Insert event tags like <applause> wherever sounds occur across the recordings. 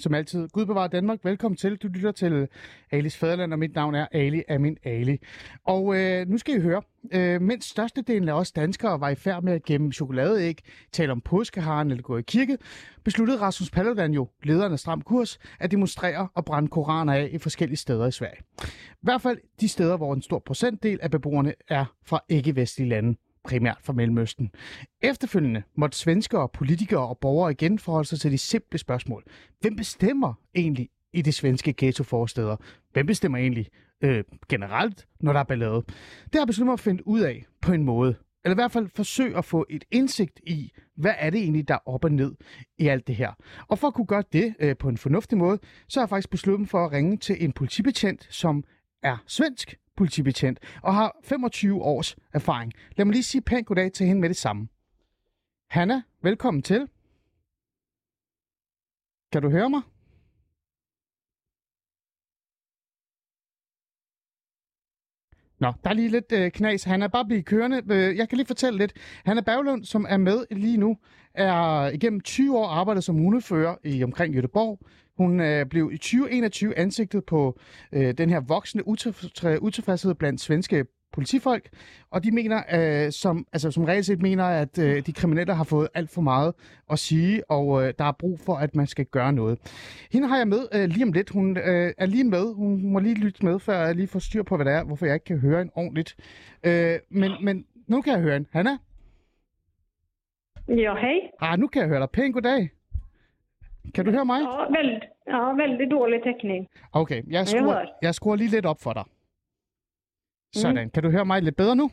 Som altid. Gud bevarer Danmark. Velkommen til. Du lytter til Alis Fæderland, og mit navn er Ali Amin Ali. Og øh, nu skal I høre. Øh, mens størstedelen af os danskere var i færd med at gemme chokoladeæg, tale om påskeharen eller gå i kirke, besluttede Rasmus Paludan jo, lederen af Stram Kurs, at demonstrere og brænde koraner af i forskellige steder i Sverige. I hvert fald de steder, hvor en stor procentdel af beboerne er fra ikke-vestlige lande primært fra Mellemøsten. Efterfølgende måtte svenskere, politikere og borgere igen forholde sig til de simple spørgsmål. Hvem bestemmer egentlig i de svenske ghettoforsteder? Hvem bestemmer egentlig øh, generelt, når der er ballade? Det har jeg besluttet mig at finde ud af på en måde. Eller i hvert fald forsøge at få et indsigt i, hvad er det egentlig, der er op og ned i alt det her. Og for at kunne gøre det øh, på en fornuftig måde, så har jeg faktisk besluttet mig for at ringe til en politibetjent, som er svensk politibetjent og har 25 års erfaring. Lad mig lige sige pænt goddag til hende med det samme. Hanna, velkommen til. Kan du høre mig? Nå, der er lige lidt øh, knas. Han er bare blevet kørende. Øh, jeg kan lige fortælle lidt. Han er Berglund, som er med lige nu, er igennem 20 år arbejdet som hundefører i omkring Göteborg. Hun øh, blev i 2021 ansigtet på øh, den her voksende utilfredshed blandt svenske politifolk, og de mener, øh, som, altså, som reelt set mener, at øh, de kriminelle har fået alt for meget at sige, og øh, der er brug for, at man skal gøre noget. Hende har jeg med øh, lige om lidt. Hun øh, er lige med. Hun må lige lytte med, før jeg lige får styr på, hvad det er, hvorfor jeg ikke kan høre hende ordentligt. Øh, men, men nu kan jeg høre hende. Hanna? Ja, hej. Ah, nu kan jeg høre dig. Pæn goddag. Kan du høre mig? Ja, väldigt, ja, väldigt dårlig täckning. Okay, jeg jeg skruer, hører. jeg skruer lige lidt op for dig. Sådan. Kan du høre mig lidt bedre nu?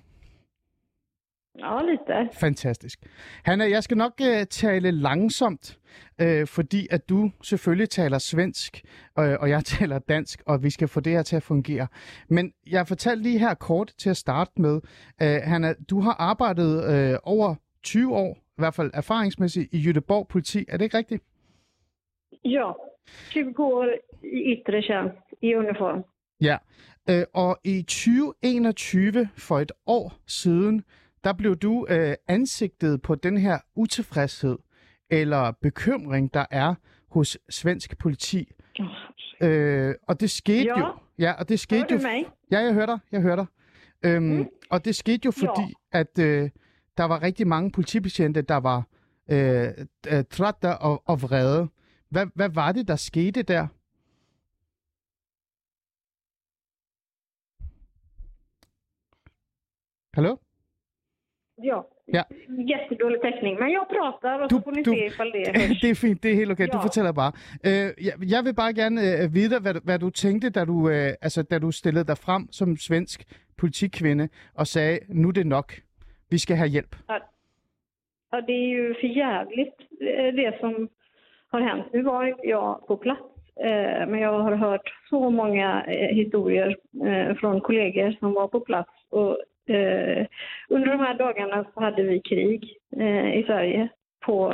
Ja, lite. Fantastisk. Hanna, jeg skal nok uh, tale langsomt, uh, fordi at du selvfølgelig taler svensk, uh, og jeg <laughs> taler dansk, og vi skal få det her til at fungere. Men jeg fortalte lige her kort til at starte med, uh, Hanna, du har arbejdet uh, over 20 år, i hvert fald erfaringsmæssigt, i Göteborg politi. Er det ikke rigtigt? Ja, 20 år i yttre tjänst i uniform. Ja, øh, og i 2021, for et år siden, der blev du øh, ansigtet på den her utilfredshed eller bekymring, der er hos svensk politi. Øh, og det skete Ja. jo. Ja, og det skete jo. mig? Ja, jeg hører dig. Jeg hører dig. Øhm, mm. Og det skete jo fordi, ja. at øh, der var rigtig mange politibetjente, der var øh, øh, trætte og, og vrede. Hvad, hvad var det, der skete der? Hallo? Ja. Ja. Jättedålig täckning. Men jag pratar och Du- så får ni du- se ifall det <laughs> hörs. det er fint, det er helt okay. Du Ja. fortæller bare. Øh, jeg, jeg vil bare gerne øh, vide, hvad, du- hvad du tænkte, da du, øh, altså, da du stillede dig frem som svensk politikvinde og sagde, nu er det nok. Vi skal have hjælp. Ja, det är ju för jävligt eh, det som har hänt. Nu var inte jag på plats, eh, men jag har hört så många eh, historier eh, från kollegor som var på plats. Och, eh, under de här dagarna så hade vi krig eh, i Sverige på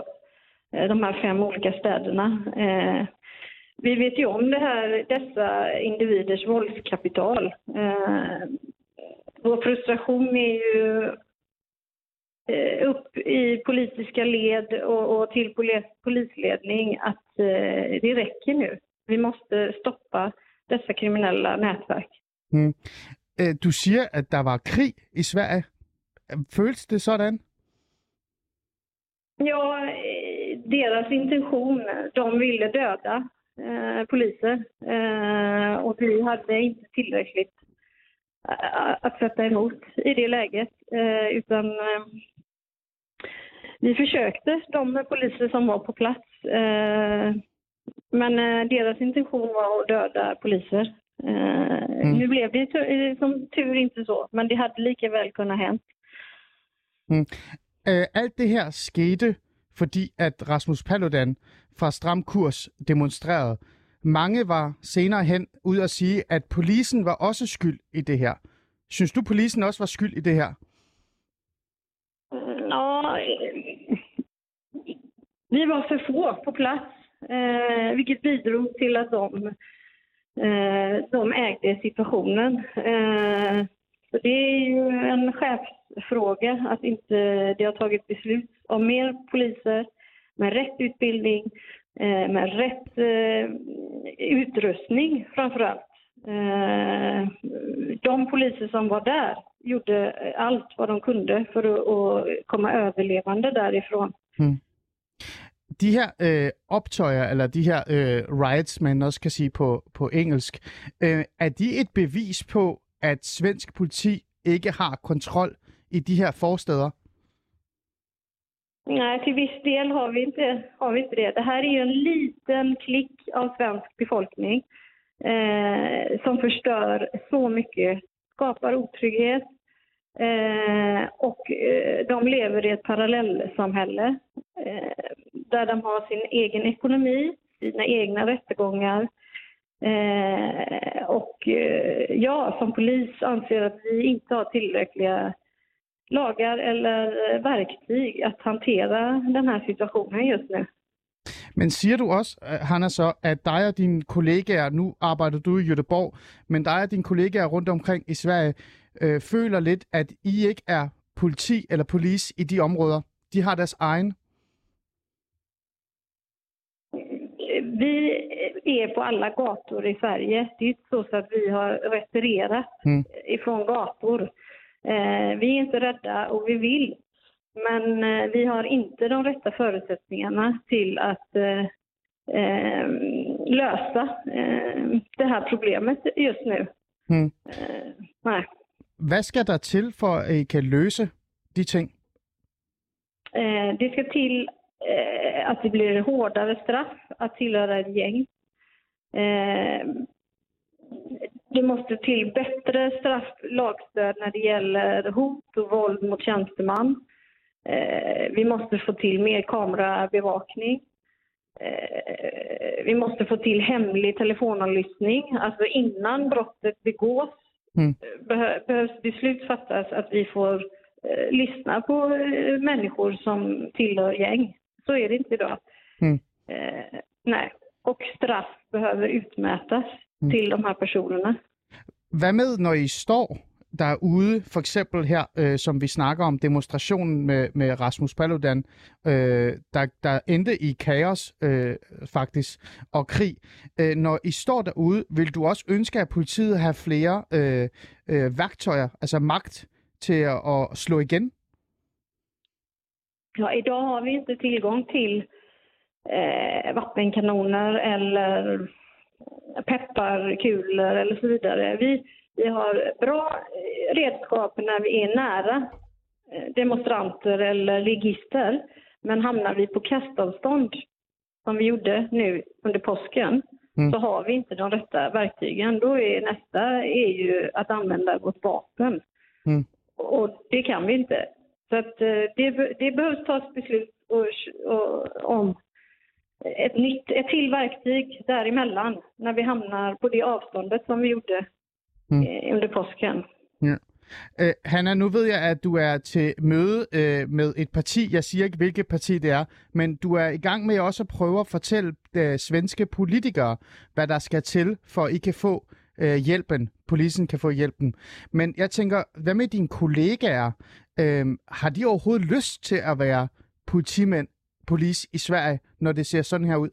eh, de här fem olika städerna. Eh, vi vet ju om det här, dessa individers våldskapital. Eh, vår frustration är ju eh, upp i politiska led och, och till polis, polisledning att eh, det räcker nu. Vi måste stoppa dessa kriminella nätverk. Mm. Øh, du siger, at der var krig i Sverige. Føles det sådan? Ja, eh, deras intention, de ville döda eh, poliser eh, och vi hade inte tillräckligt eh, att sätta emot i det läget. Eh, utan eh, vi försökte, de poliser som var på plats. Eh, men eh, deras intention var att döda poliser. Eh, Nu blev det tu- som tur inte så, men det hade lika väl kunnat hänt. Øh, alt det her skete, fordi at Rasmus Paludan fra Stram Kurs demonstrerede. Mange var senere hen ud at sige, at polisen var også skyld i det her. Synes du, polisen også var skyld i det her? Mm, Ja, eh, vi var för få på plats, eh, vilket bidrog till att de, eh, de ägde situationen. Eh, så det är ju en chefsfråga att inte det har tagit beslut om mer poliser med rätt utbildning, eh, med rätt eh, utrustning framför allt. Eh, de poliser som var där gjorde allt vad de kunde för att at komma överlevande därifrån. Mm. De her øh, optøjer, eller de her øh, riots, man også kan sige på, på engelsk, øh, er de et bevis på, at svensk politi ikke har kontrol i de her forsteder? Nej, till viss del har vi, inte, har vi inte det. Det här är ju en liten klick av svensk befolkning eh, som förstör så mycket, skapar otrygghet eh, och eh, de lever i ett parallellsamhälle eh, där de har sin egen ekonomi, sina egna rättegångar eh, och eh, jag som polis anser att vi inte har tillräckliga lagar eller verktyg att hantera den här situationen just nu. Men siger du også, eh, Hanna, så, at dig og dine kollegaer, nu arbejder du i Göteborg, men dig og dine kollegaer rundt omkring i Sverige, øh, føler lidt, at I ikke er politi eller polis i de områder. De har deres egen? Vi är på alla gator i Sverige. Det är inte så att vi har retirerat mm. ifrån gator. Eh, vi är inte rädda och vi vill. Men eh, vi har inte de rätta förutsättningarna till att eh, eh lösa eh, det här problemet just nu. Mm. Eh, nej. Hvad skal der til for, at I kan løse de ting? Eh, det ska till eh, att det blir hårdare straff att tillhöra et gäng. Eh, det måste till bättre strafflagstöd när det gäller hot och våld mot tjänsteman. Eh, vi måste få till mer kamerabevakning. Eh, vi måste få till hemlig telefonavlyssning. Alltså innan brottet begås mm. Beh behövs beslut fattas att vi får eh, lyssna på eh, människor som tillhör gäng. Så är det inte idag. Mm. Eh, nej. Och straff behöver utmätas mm. til de her personer. Hvad med, når I står derude, for eksempel her, øh, som vi snakker om, demonstrationen med, med Rasmus Paludan, øh, der, der endte i kaos øh, faktisk, og krig. Øh, når I står derude, vil du også ønske, at politiet har flere øh, øh, værktøjer, altså magt, til at, at slå igen? Ja, idag har vi inte tillgång till eh, øh, vattenkanoner eller pepparkulor eller så vidare. Vi, vi har bra redskap när vi är nära eh, demonstranter eller ligister. Men hamnar vi på kastavstånd, som vi gjorde nu under påsken, mm. så har vi inte de rätta verktygen. Då är nästa är ju att använda vårt vapen. Mm. Och det kan vi inte. Så att eh, det, det behövs tas beslut och, och, om ett, nytt, ett till verktyg däremellan när vi hamnar på det avståndet som vi gjorde mm. eh, under påsken. Ja. Uh, Hanna, nu ved jeg, at du er til møde uh, med et parti. Jeg siger ikke, hvilket parti det er, men du er i gang med også at prøve at fortælle uh, svenske politikere, hvad der skal til, for I kan få uh, hjælpen. Polisen kan få hjælpen. Men jeg tænker, hvad med dine kollegaer? Uh, har de overhovedet lyst til at være politimænd polis i Sverige, når det ser sådan her ud?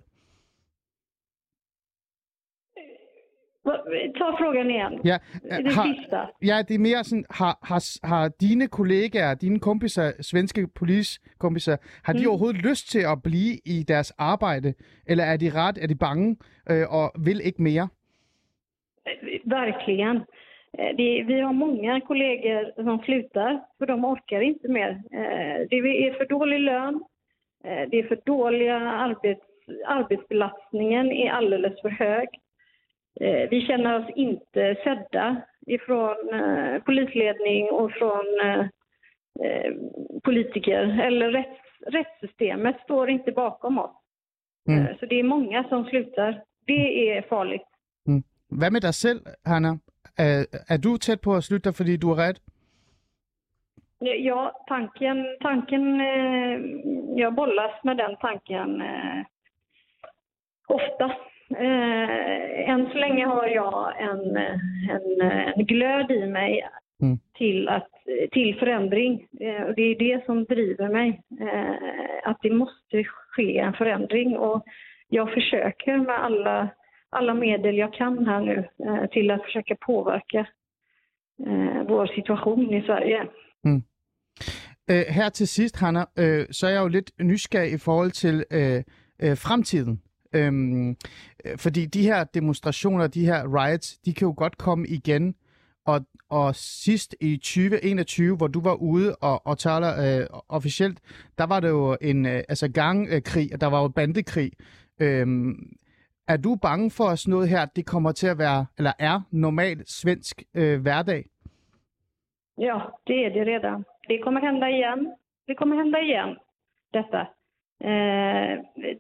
Ta frågan igen. Ja, det har, sista. Ja, det er mere sådan, har, har, har dine kollegaer, dine kompiser, svenske poliskompiser, har de mm. overhovedet lyst til at blive i deres arbejde? Eller er de ret, er de bange øh, og vil ikke mere? Verkligen. Eh, det, vi har många kollegor som slutar, för de orkar inte mer. Eh, det är för dålig lön, Eh, det är för dåliga arbets, arbetsbelastningen är alldeles för hög. Eh, vi känner oss inte sedda ifrån eh, polisledning och från politiker eller rätts, rättssystemet står inte bakom oss. Mm. Så det är många som slutar. Det är farligt. Mm. Hvad med dig selv, Hanna? Er, er du tæt på at slutte, fordi du er rädd? Ja, tanken, tanken eh, jag bollas med den tanken eh, ofta. Eh, än så länge har jag en, en, en glöd i mig Mm. till, att, till förändring. Eh, och det är det som driver mig. Eh, att det måste ske en förändring. Och jag försöker med alla, alla medel jag kan här nu eh, till att försöka påverka eh, vår situation i Sverige. Øh, her til sidst, Hanna, øh, så er jeg jo lidt nysgerrig i forhold til øh, øh, fremtiden. Øhm, øh, fordi de her demonstrationer, de her riots, de kan jo godt komme igen. Og, og sidst i 2021, hvor du var ude og, og taler øh, officielt, der var det jo en øh, altså gangkrig, og der var jo bandekrig. Øhm, er du bange for, at sådan noget her, det kommer til at være, eller er normal svensk øh, hverdag? Ja, det är det redan. Det kommer hända igen. Det kommer hända igen, detta. Eh,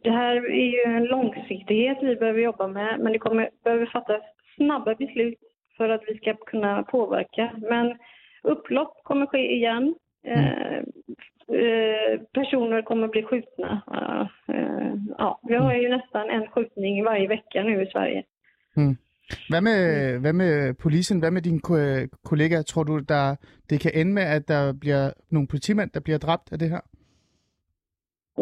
det här är ju en långsiktighet vi behöver jobba med, men det kommer behöver fattas snabba beslut för att vi ska kunna påverka. Men upplopp kommer ske igen. Eh, eh, personer kommer bli skjutna. Eh, ja, vi har ju nästan en skjutning varje vecka nu i Sverige. Hvad med, hvad med polisen? Hvad med dine ko- kollegaer? Tror du, der, det kan ende med, at der bliver nogle politimænd, der bliver dræbt af det her?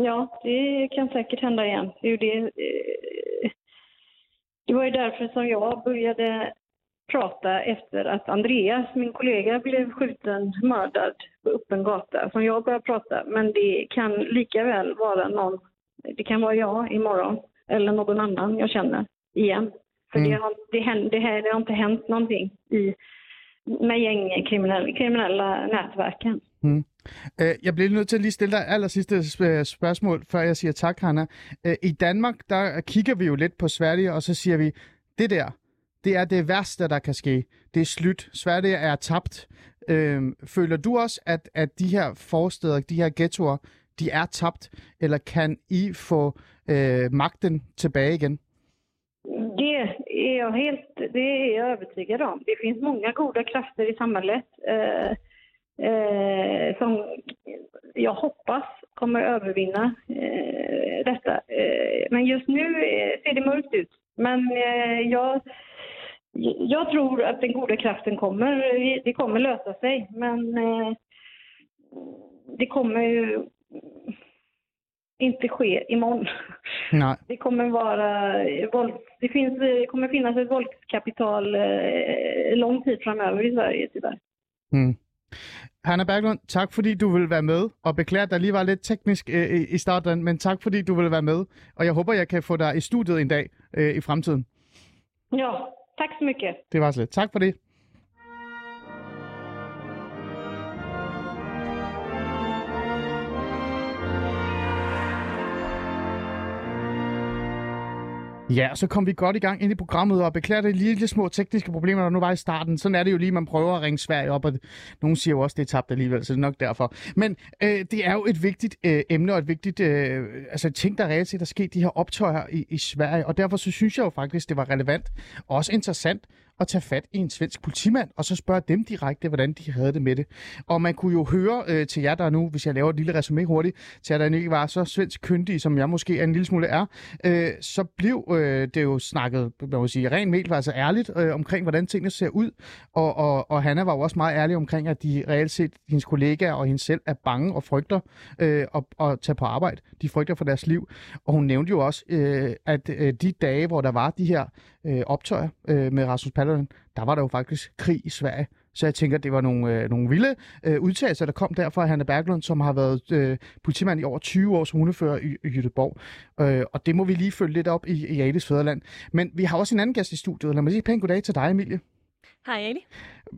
Ja, det kan säkert hända igen. Det, är ju det, eh, det var ju därför som jag började prata efter att Andreas, min kollega, blev skjuten, mördad på öppen gata. Som jag började prata, men det kan lika väl vara någon, det kan vara jag imorgon eller någon annan jag känner igen. För Mm. det, har, det, händer, det, här, det har inte hänt någonting i, med gängkriminella kriminella nätverken. Øh, Jeg bliver nødt til at lige stille dig aller sidste sp- spørgsmål, før jeg siger tak, Hanna. Øh, I Danmark, der kigger vi jo lidt på Sverige, og så siger vi, det der, det er det værste, der kan ske. Det er slut. Sverige er tabt. Øh, føler du også, at, at de her forsteder, de her ghettoer, de er tabt? Eller kan I få øh, magten tilbage igen? Det är jag helt det är jag övertygad om. Det finns många goda krafter i samhället eh, eh, som jag hoppas kommer övervinna eh, detta. Eh, men just nu eh, ser det mörkt ut. Men eh, jag, jag tror att den goda kraften kommer. Det kommer lösa sig. Men eh, det kommer ju inte ske imorgon. Nej. Det kommer vara det, finns, det kommer finnas ett våldskapital eh, lång tid framöver i Sverige tyvärr. Mm. Hanna Berglund, tak fordi du vil være med, og beklager, at der lige var lidt teknisk øh, i- i starten, men tak fordi du vil være med, og jeg håber, jeg kan få dig i studiet en dag øh, i fremtiden. Ja, tack så mycket. Det var så lidt. Tak for det. Ja, så kom vi godt i gang ind i programmet, og beklager det lille små tekniske problemer, der nu var i starten. Sådan er det jo lige, man prøver at ringe Sverige op, og nogen siger jo også, det er tabt alligevel, så det er nok derfor. Men øh, det er jo et vigtigt øh, emne, og et vigtigt øh, altså, ting, der reelt set er sket, de her optøjer i, i Sverige, og derfor så synes jeg jo faktisk, det var relevant og også interessant at tage fat i en svensk politimand, og så spørge dem direkte, hvordan de havde det med det. Og man kunne jo høre øh, til jer, der nu, hvis jeg laver et lille resume hurtigt, til jer, der ikke var så svensk kyndige, som jeg måske er en lille smule er, øh, så blev øh, det jo snakket, man må sige, rent mel, altså ærligt øh, omkring, hvordan tingene ser ud. Og, og, og Hanna var jo også meget ærlig omkring, at de reelt set, hendes kollegaer og hende selv, er bange og frygter øh, at, at tage på arbejde. De frygter for deres liv. Og hun nævnte jo også, øh, at øh, de dage, hvor der var de her øh, optøjer øh, med Rasmus Paludan, der var der jo faktisk krig i Sverige. Så jeg tænker, det var nogle, øh, nogle vilde øh, udtalelser, der kom derfra af Hanne Berglund, som har været øh, politimand i over 20 år som hundefører i, i Jødeborg. Øh, og det må vi lige følge lidt op i, i Ales Fæderland. Men vi har også en anden gæst i studiet. Lad mig sige pænt goddag til dig, Emilie. Hej Ali.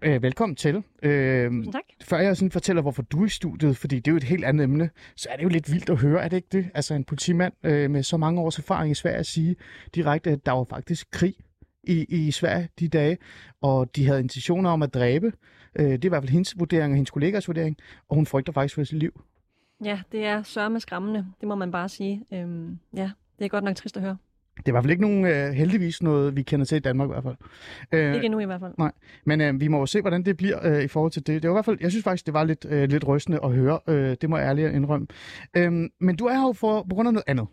Øh, velkommen til. Øh, tak. før jeg sådan fortæller, hvorfor du er i studiet, fordi det er jo et helt andet emne, så er det jo lidt vildt at høre, er det ikke det? Altså en politimand øh, med så mange års erfaring i Sverige at sige direkte, at der var faktisk krig i, i Sverige de dage, og de havde intentioner om at dræbe. Øh, det er i hvert fald hendes vurdering og hendes kollegers vurdering, og hun frygter faktisk for sit liv. Ja, det er sørme skræmmende. Det må man bare sige. Øhm, ja, det er godt nok trist at høre. Det er i hvert fald ikke nogen, øh, heldigvis noget, vi kender til i Danmark i hvert fald. Øh, Ikke endnu i hvert fald. Nej, men øh, vi må jo se, hvordan det bliver øh, i forhold til det. Det var i hvert fald, jeg synes faktisk, det var lidt, øh, lidt rystende at høre. Øh, det må jeg ærligt indrømme. Øh, men du er her jo for, på grund af noget andet,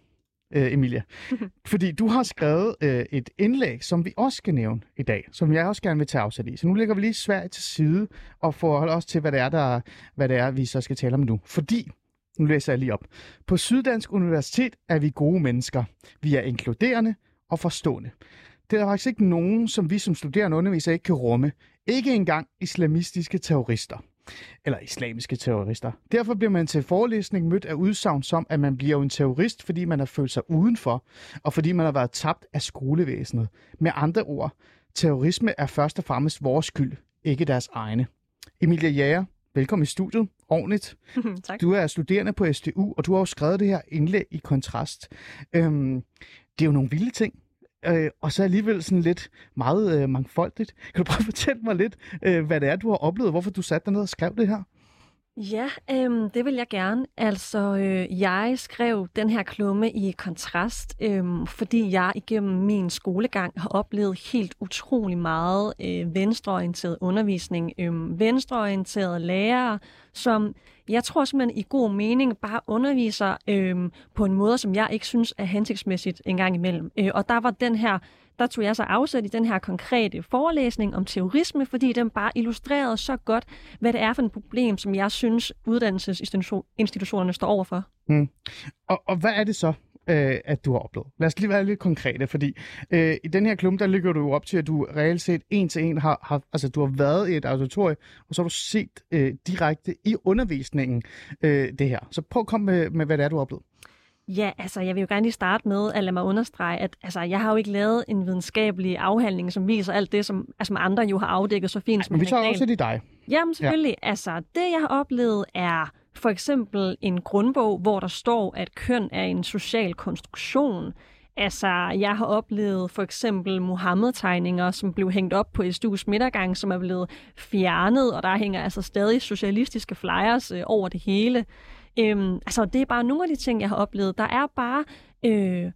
øh, Emilia. <laughs> Fordi du har skrevet øh, et indlæg, som vi også skal nævne i dag, som jeg også gerne vil tage afsæt i. Så nu lægger vi lige Sverige til side og forholder os til, hvad det er, der, hvad det er vi så skal tale om nu. Fordi nu læser jeg lige op. På Syddansk Universitet er vi gode mennesker. Vi er inkluderende og forstående. Det er der faktisk ikke nogen, som vi som studerende underviser ikke kan rumme. Ikke engang islamistiske terrorister. Eller islamiske terrorister. Derfor bliver man til forelæsning mødt af udsagn som, at man bliver en terrorist, fordi man har følt sig udenfor, og fordi man har været tabt af skolevæsenet. Med andre ord, terrorisme er først og fremmest vores skyld, ikke deres egne. Emilia Jager, velkommen i studiet. Ordentligt. <laughs> tak. Du er studerende på SDU, og du har jo skrevet det her indlæg i kontrast. Øhm, det er jo nogle vilde ting, øh, og så alligevel sådan lidt meget øh, mangfoldigt. Kan du prøve at fortælle mig lidt, øh, hvad det er, du har oplevet, hvorfor du satte dig ned og skrev det her? Ja, øhm, det vil jeg gerne. Altså, øh, jeg skrev den her klumme i kontrast, øhm, fordi jeg igennem min skolegang har oplevet helt utrolig meget øh, venstreorienteret undervisning. Øh, venstreorienterede lærere, som jeg tror simpelthen i god mening bare underviser øh, på en måde, som jeg ikke synes er hensigtsmæssigt engang imellem. Øh, og der var den her der tog jeg så afsæt i den her konkrete forelæsning om terrorisme, fordi den bare illustrerede så godt, hvad det er for et problem, som jeg synes, uddannelsesinstitutionerne står overfor. Mm. Og, og hvad er det så, øh, at du har oplevet? Lad os lige være lidt konkrete, fordi øh, i den her klum, der ligger du jo op til, at du reelt set en til en har, har altså du har været i et auditorium, og så har du set øh, direkte i undervisningen øh, det her. Så prøv at komme med, med, hvad det er, du har oplevet. Ja, altså jeg vil jo gerne lige starte med at lade mig understrege, at altså, jeg har jo ikke lavet en videnskabelig afhandling, som viser alt det, som, altså, som andre jo har afdækket så fint. Som Men vi tager også Dahl. i dig. Jamen selvfølgelig. Ja. Altså det, jeg har oplevet, er for eksempel en grundbog, hvor der står, at køn er en social konstruktion. Altså, jeg har oplevet for eksempel Mohammed-tegninger, som blev hængt op på SDU's midtergang, som er blevet fjernet, og der hænger altså stadig socialistiske flyers øh, over det hele. Øhm, altså, det er bare nogle af de ting, jeg har oplevet. Der er bare øh,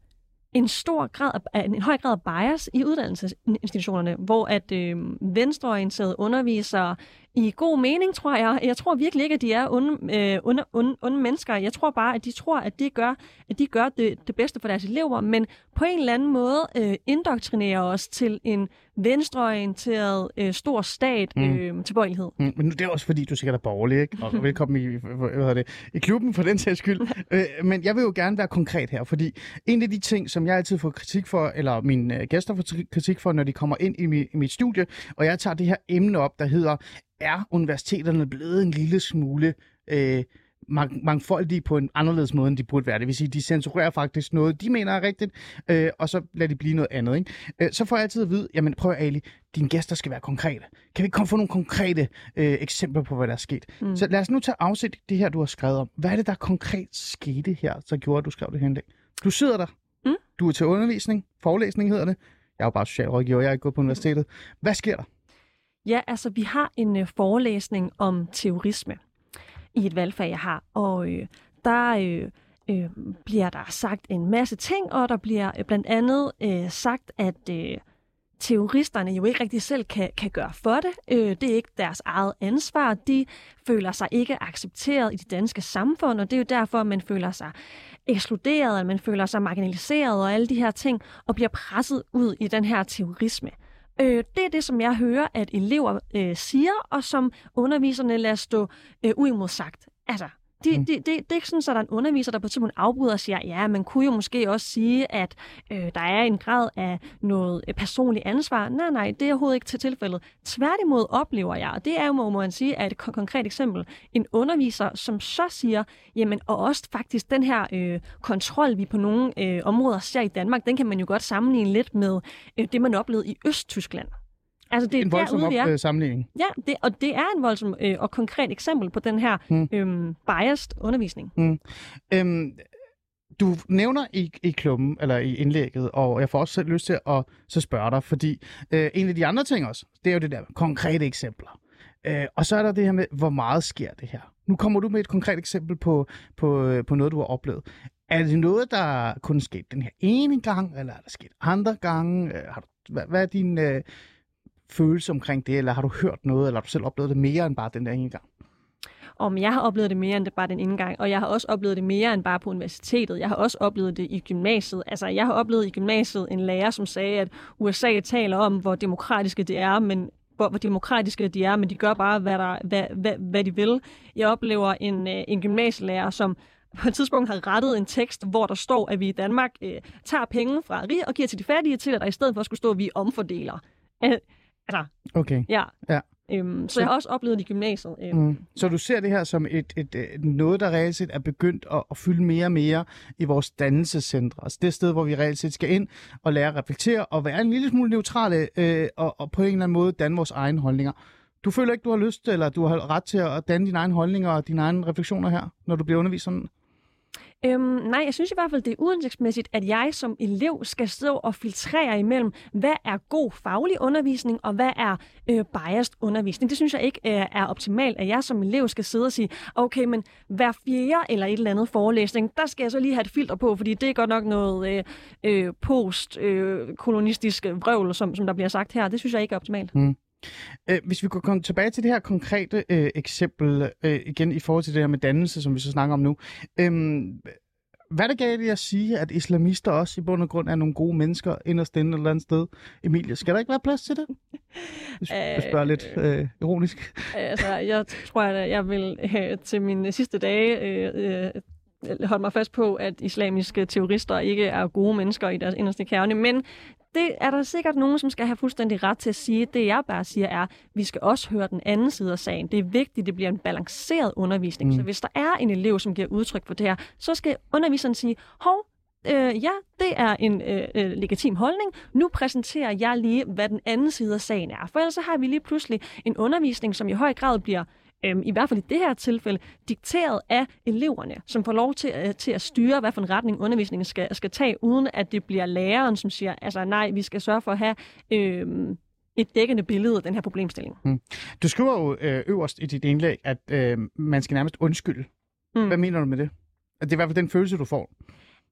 en stor grad af, en høj grad af bias i uddannelsesinstitutionerne, hvor at øh, venstreorienterede undervisere i god mening, tror jeg. Jeg tror virkelig ikke, at de er onde, øh, onde, onde, onde mennesker. Jeg tror bare, at de tror, at de gør, at de gør det, det bedste for deres elever, men på en eller anden måde øh, indoktrinerer os til en venstreorienteret øh, stor stat øh, mm. tilbøjelighed. Mm, men nu, det er også fordi, du sikkert er borgerlig, ikke? Og velkommen i, hvad hedder det, i klubben for den sags skyld. <laughs> øh, men jeg vil jo gerne være konkret her, fordi en af de ting, som jeg altid får kritik for, eller mine øh, gæster får kritik for, når de kommer ind i, mi, i mit studie, og jeg tager det her emne op, der hedder, er universiteterne blevet en lille smule øh, mang- mangfoldige på en anderledes måde, end de burde være. Det vil sige, de censurerer faktisk noget, de mener er rigtigt, øh, og så lader de blive noget andet. Ikke? Øh, så får jeg altid at vide, jamen prøv Ali, dine gæster skal være konkrete. Kan vi ikke komme få nogle konkrete øh, eksempler på, hvad der er sket? Mm. Så lad os nu tage afsæt det her, du har skrevet om. Hvad er det, der konkret skete her, så gjorde, at du skrev det her indlæg? Du sidder der. Mm. Du er til undervisning. Forelæsning hedder det. Jeg er jo bare socialrådgiver, jeg er ikke gået på universitetet. Hvad sker der? Ja, altså vi har en øh, forelæsning om terrorisme i et valgfag, jeg har, og øh, der øh, øh, bliver der sagt en masse ting, og der bliver øh, blandt andet øh, sagt, at øh, terroristerne jo ikke rigtig selv kan, kan gøre for det. Øh, det er ikke deres eget ansvar. De føler sig ikke accepteret i det danske samfund, og det er jo derfor, man føler sig ekskluderet, at man føler sig marginaliseret og alle de her ting, og bliver presset ud i den her terrorisme. Øh, det er det, som jeg hører, at elever øh, siger, og som underviserne lader stå øh, uimodsagt. Altså, de, Mm. de, de, det er ikke sådan, at der er en underviser, der på et tidspunkt afbryder og siger, ja, man kunne jo måske også sige, at øh, der er en grad af noget øh, personligt ansvar. Nej, nej, det er overhovedet ikke til tilfældet. Tværtimod oplever jeg, og det er jo, må man sige, er et kon- konkret eksempel, en underviser, som så siger, jamen, og også faktisk den her øh, kontrol, vi på nogle øh, områder ser i Danmark, den kan man jo godt sammenligne lidt med øh, det, man oplevede i Østtyskland. Altså, det er en voldsom derude, op, er. sammenligning. Ja, det, og det er en voldsom øh, og konkret eksempel på den her Mm. øhm, biased undervisning. Øhm, du nævner i, i klubben, eller i indlægget, og jeg får også lyst til at så spørge dig, fordi øh, en af de andre ting også, det er jo det der konkrete eksempler. Øh, og så er der det her med, hvor meget sker det her? Nu kommer du med et konkret eksempel på, på, øh, på noget, du har oplevet. Er det noget, der kun sket den her ene gang, eller er der sket andre gange? Øh, Har du, hvad, hvad er din øh, følelse omkring det, eller har du hørt noget, eller har du selv oplevet det mere end bare den der ene gang? Om jeg har oplevet det mere end det bare den ene gang, og jeg har også oplevet det mere end bare på universitetet. Jeg har også oplevet det i gymnasiet. Altså, jeg har oplevet i gymnasiet en lærer, som sagde, at USA taler om, hvor demokratiske det er, men hvor, hvor demokratiske de er, men de gør bare, hvad, der, hvad, hvad, hvad de vil. Jeg oplever en, øh, en gymnasielærer, som på et tidspunkt har rettet en tekst, hvor der står, at vi i Danmark øh, tager penge fra rige og giver til de fattige, til at der i stedet for skulle stå, at vi omfordeler. Øh, altså, Okay. ja. Ja. Øhm, så jeg har også oplevet det i gymnasiet. Øhm, Mm. Så du ser det her som et, et, et noget, der reelt set er begyndt at, at fylde mere og mere i vores dannelsescentre. Altså det sted, hvor vi reelt set skal ind og lære at reflektere og være en lille smule neutrale øh, og, og på en eller anden måde danne vores egne holdninger. Du føler ikke, du har lyst eller du har ret til at danne dine egne holdninger og dine egne refleksioner her, når du bliver undervist sådan? Øhm, nej, jeg synes i hvert fald, det er uhensigtsmæssigt, at jeg som elev skal stå og filtrere imellem, hvad er god faglig undervisning, og hvad er øh, biased undervisning. Det synes jeg ikke øh, er optimalt, at jeg som elev skal sidde og sige, okay, men hver fjerde eller et eller andet forelæsning, der skal jeg så lige have et filter på, fordi det er godt nok noget øh, øh, postkolonistisk øh, vrøvl, som, som der bliver sagt her. Det synes jeg ikke er optimalt. Mm. Øh, hvis vi går komme tilbage til det her konkrete øh, eksempel, øh, igen i forhold til det her med dannelse, som vi så snakker om nu. Øhm, hvad er det galt i at sige, at islamister også i bund og grund er nogle gode mennesker inderst inde et eller andet sted? Emilie, skal der ikke være plads til det? Jeg sp- jeg spørger lidt øh, ironisk. Altså, jeg tror, at jeg vil øh, til mine sidste dage øh, holde mig fast på, at islamiske terrorister ikke er gode mennesker i deres inderste kerne, men det er der sikkert nogen, som skal have fuldstændig ret til at sige. Det jeg bare siger er, at vi skal også høre den anden side af sagen. Det er vigtigt, at det bliver en balanceret undervisning. Mm. Så hvis der er en elev, som giver udtryk for det her, så skal underviseren sige, hov, øh, ja, det er en øh, øh, legitim holdning. Nu præsenterer jeg lige, hvad den anden side af sagen er. For ellers så har vi lige pludselig en undervisning, som i høj grad bliver øhm, i hvert fald i det her tilfælde, dikteret af eleverne, som får lov til, øh, til at styre, hvad for en retning undervisningen skal, skal tage, uden at det bliver læreren, som siger, altså nej, vi skal sørge for at have øhm, et dækkende billede af den her problemstilling. Du skriver jo øh, øverst i dit indlæg, at øh, man skal nærmest undskylde. Mm. Hvad mener du med det? At det er i hvert fald den følelse, du får.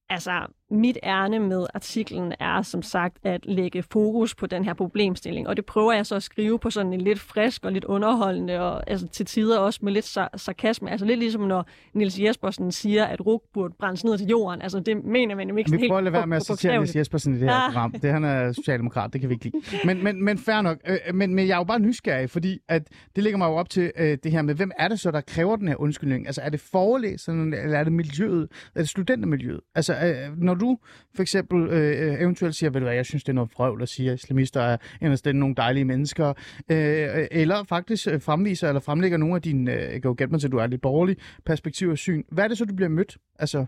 Altså, mit ærne med artiklen er som sagt at lægge fokus på den her problemstilling, og det prøver jeg så at skrive på sådan en lidt frisk og lidt underholdende, og altså til tider også med lidt sar- sarkasme. Altså lidt ligesom når Nils Jespersen siger, at RUG burde brændes ned til jorden. Altså det mener man jo ikke Vi prøver at lade være med at citere Niels Jespersen i det her Ah. program. Det han er socialdemokrat, det kan vi ikke lide. Men, men, men fair nok. Øh, men, men jeg er jo bare nysgerrig, fordi at det ligger mig jo op til øh, det her med, hvem er det så, der kræver den her undskyldning? Altså er det forelæserne, eller er det miljøet? Er det studentermiljøet? Altså øh, når du for eksempel øh, øh, eventuelt siger, ved du hvad, jeg synes, det er noget frøvl at sige, at islamister er inderst inde nogle dejlige mennesker, øh, eller faktisk øh, fremviser eller fremlægger nogle af dine, øh, jeg kan jo gætte mig til, at du er lidt borgerlig, perspektiv og syn. Hvad er det så, du bliver mødt? Altså,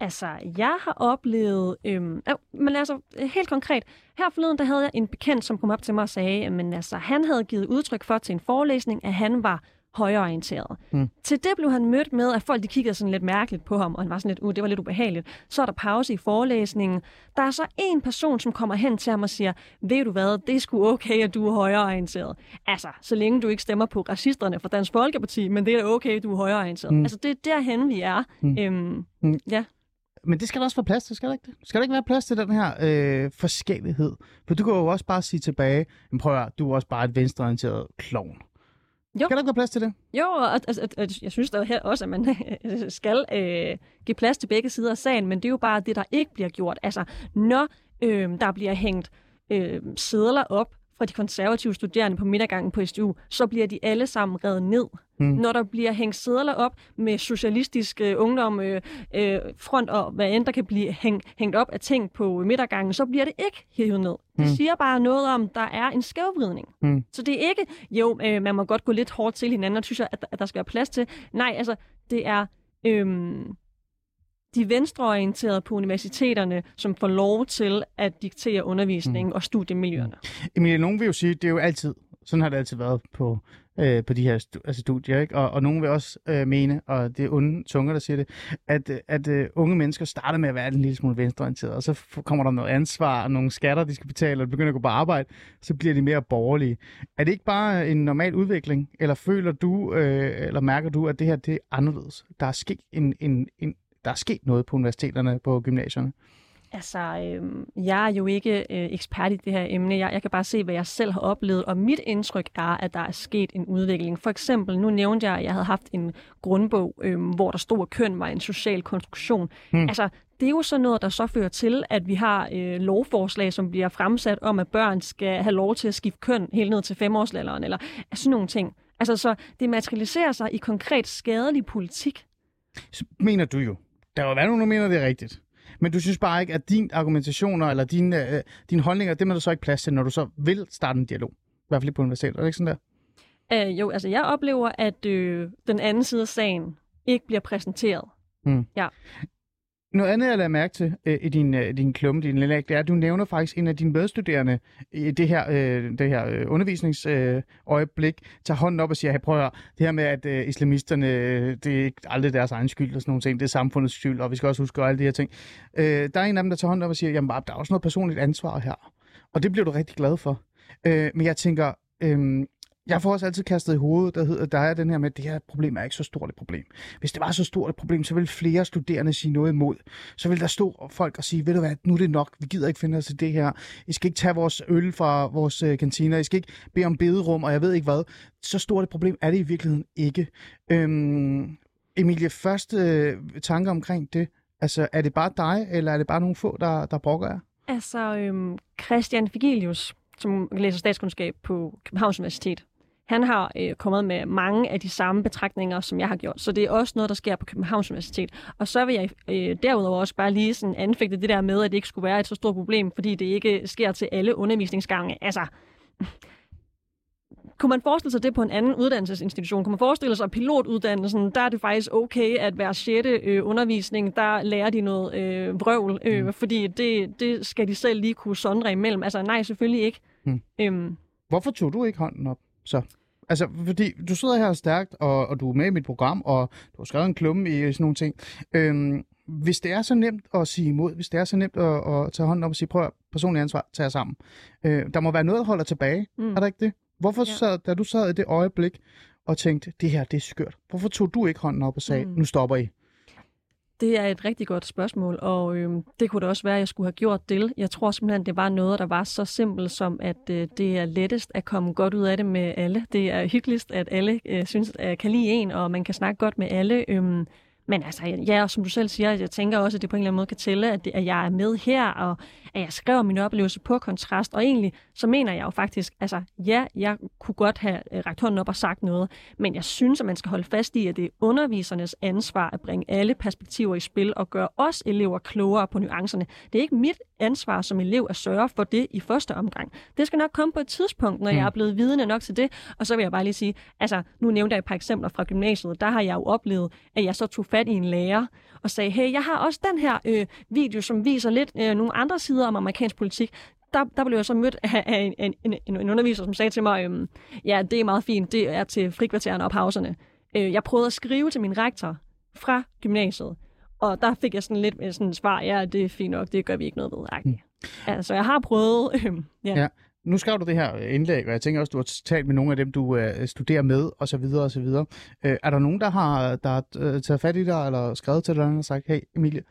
Altså, jeg har oplevet... Øhm, øh, men altså, helt konkret. Her forleden, der havde jeg en bekendt, som kom op til mig og sagde, men altså, han havde givet udtryk for til en forelæsning, at han var højreorienteret. Mm. Til det blev han mødt med, at folk de kiggede sådan lidt mærkeligt på ham, og han var sådan lidt, uh, det var lidt ubehageligt. Så er der pause i forelæsningen. Der er så en person, som kommer hen til ham og siger, ved du hvad, det er sgu okay, at du er højreorienteret. Altså, så længe du ikke stemmer på racisterne fra Dansk Folkeparti, men det er okay, at du er højreorienteret. Mm. Altså, det er derhen, vi er. Mm. Øhm, Mm. Ja. Men det skal der også være plads til, skal der ikke det? Skal der ikke være plads til den her øh, forskellighed? For du kan jo også bare sige tilbage, men prøv at høre, du er også bare et venstreorienteret klovn. Jo. Skal der ikke være plads til det? Jo, og at, at, at jeg synes da her også, at man øh, skal øh, give plads til begge sider af sagen, men det er jo bare det, der ikke bliver gjort. Altså, når øh, der bliver hængt øh, sædler op fra de konservative studerende på midtergangen på SDU, så bliver de alle sammen reddet ned. Mm. Når der bliver hængt sædler op med socialistisk øh, ungdom, øh, øh, front og hvad end der kan blive hæng, hængt op af ting på midtergangen, så bliver det ikke hævet ned. Det Mm. siger bare noget om, der er en skævvridning. Mm. Så det er ikke, jo, øh, man må godt gå lidt hårdt til hinanden, og synes jeg, at, at der skal være plads til. Nej, altså, det er øhm, de venstreorienterede på universiteterne, som får lov til at diktere undervisningen og studiemiljøerne. Emilie, nogen vil jo sige, det er jo altid, sådan har det altid været på, øh, på de her stu- altså studier, ikke? Og, og nogen vil også øh, mene, og det er onde tunger, der siger det, at, at øh, unge mennesker starter med at være en lille smule venstreorienterede, og så kommer der noget ansvar og nogle skatter, de skal betale, og de begynder at gå på arbejde, så bliver de mere borgerlige. Er det ikke bare en normal udvikling, eller føler du, øh, eller mærker du, at det her det er anderledes? Der er sket en, en, en der er sket noget på universiteterne, på gymnasierne? Altså, øh, jeg er jo ikke øh, ekspert i det her emne. Jeg, jeg kan bare se, hvad jeg selv har oplevet, og mit indtryk er, at der er sket en udvikling. For eksempel, nu nævnte jeg, at jeg havde haft en grundbog, øh, hvor der stod, at køn var en social konstruktion. Hmm. Altså, det er jo sådan noget, der så fører til, at vi har øh, lovforslag, som bliver fremsat om, at børn skal have lov til at skifte køn helt ned til femårsalderen, eller sådan nogle ting. Altså, så det materialiserer sig i konkret skadelig politik. Så mener du jo. Der er jo nogen, der mener, det er rigtigt. Men du synes bare ikke, at din argumentationer eller dine, øh, dine holdninger, det er der så ikke plads til, når du så vil starte en dialog. I hvert fald på universitetet. Er det ikke sådan der? Øh, jo, altså jeg oplever, at øh, den anden side af sagen ikke bliver præsenteret. Mm. Ja. Noget andet, jeg lader mærke til øh, i din, øh, din klumme, din lille det er, at du nævner faktisk en af dine medstuderende i det her, øh, det her øh, undervisningsøjeblik, øh, tager hånden op og siger, hey, prøv at høre, det her med, at øh, islamisterne, øh, det er ikke aldrig deres egen skyld og sådan nogle ting, det er samfundets skyld, og vi skal også huske alle de her ting. Øh, der er en af dem, der tager hånden op og siger, jamen der er også noget personligt ansvar her. Og det bliver du rigtig glad for. Øh, men jeg tænker, øh, jeg får også altid kastet i hovedet, der hedder, der er den her med, at det her problem er ikke så stort et problem. Hvis det var så stort et problem, så ville flere studerende sige noget imod. Så ville der stå folk og sige, ved du hvad, nu er det nok, vi gider ikke finde os i det her. I skal ikke tage vores øl fra vores øh, kantiner, I skal ikke bede om bederum, og jeg ved ikke hvad. Så stort et problem er det i virkeligheden ikke. Øhm, Emilie, første øh, tanker omkring det. Altså, er det bare dig, eller er det bare nogle få, der, der brokker jer? Altså, øhm, Christian Figelius, som læser statskundskab på Københavns Universitet, han har øh, kommet med mange af de samme betragtninger, som jeg har gjort. Så det er også noget, der sker på Københavns Universitet. Og så vil jeg øh, derudover også bare lige sådan anfægte det der med, at det ikke skulle være et så stort problem, fordi det ikke sker til alle undervisningsgange. Altså, <laughs> kunne man forestille sig det på en anden uddannelsesinstitution? Kunne man forestille sig, at pilotuddannelsen, der er det faktisk okay, at hver sjette øh, undervisning, der lærer de noget øh, vrøvl, øh, mm. fordi det, det skal de selv lige kunne sondre imellem. Altså nej, selvfølgelig ikke. Mm. Øhm. Hvorfor tog du ikke hånden op? Så. Altså, fordi du sidder her stærkt, og, og du er med i mit program, og du har skrevet en klumme i sådan nogle ting. Øhm, hvis det er så nemt at sige imod, hvis det er så nemt at, at tage hånden op og sige, prøv at personlig ansvar, tage sammen. Øh, der må være noget, der holder tilbage. Mm. Er der ikke det? Hvorfor ja. sad, da du sad i det øjeblik og tænkte, det her, det er skørt. Hvorfor tog du ikke hånden op og sagde, mm. nu stopper I? Det er et rigtig godt spørgsmål, og øh, det kunne da også være, at jeg skulle have gjort det. Jeg tror simpelthen, det var noget, der var så simpelt som, at øh, det er lettest at komme godt ud af det med alle. Det er hyggeligst, at alle øh, synes, at kan lide en, og man kan snakke godt med alle. Øh, men altså, ja, og som du selv siger, jeg tænker også, at det på en eller anden måde kan tælle, at, det, at jeg er med her, og at jeg skriver min oplevelse på kontrast. Og egentlig, så mener jeg jo faktisk, altså, ja, jeg kunne godt have øh, hånden op og sagt noget, men jeg synes, at man skal holde fast i, at det er undervisernes ansvar at bringe alle perspektiver i spil og gøre os elever klogere på nuancerne. Det er ikke mit ansvar som elev at sørge for det i første omgang. Det skal nok komme på et tidspunkt, når mm. jeg er blevet vidende nok til det. Og så vil jeg bare lige sige, altså, nu nævnte jeg et par eksempler fra gymnasiet. Der har jeg jo oplevet, at jeg så tog fat i en lærer og sagde, hey, jeg har også den her øh, video, som viser lidt øh, nogle andre sider om amerikansk politik der, der blev jeg så mødt af, af en, en, en, en underviser, som sagde til mig, øhm, ja, det er meget fint, det er til frikvartererne og pauserne. Øh, jeg prøvede at skrive til min rektor fra gymnasiet, og der fik jeg sådan lidt sådan et svar, ja, det er fint nok, det gør vi ikke noget ved. Mm. Altså, jeg har prøvet, øh, ja. ja nu skrev du det her indlæg, og jeg tænker også, du har talt med nogle af dem, du uh, studerer med, og så videre, og så videre. Uh, er der nogen, der har, der har uh, taget fat i dig, eller skrevet til dig, og sagt, hey Emilie,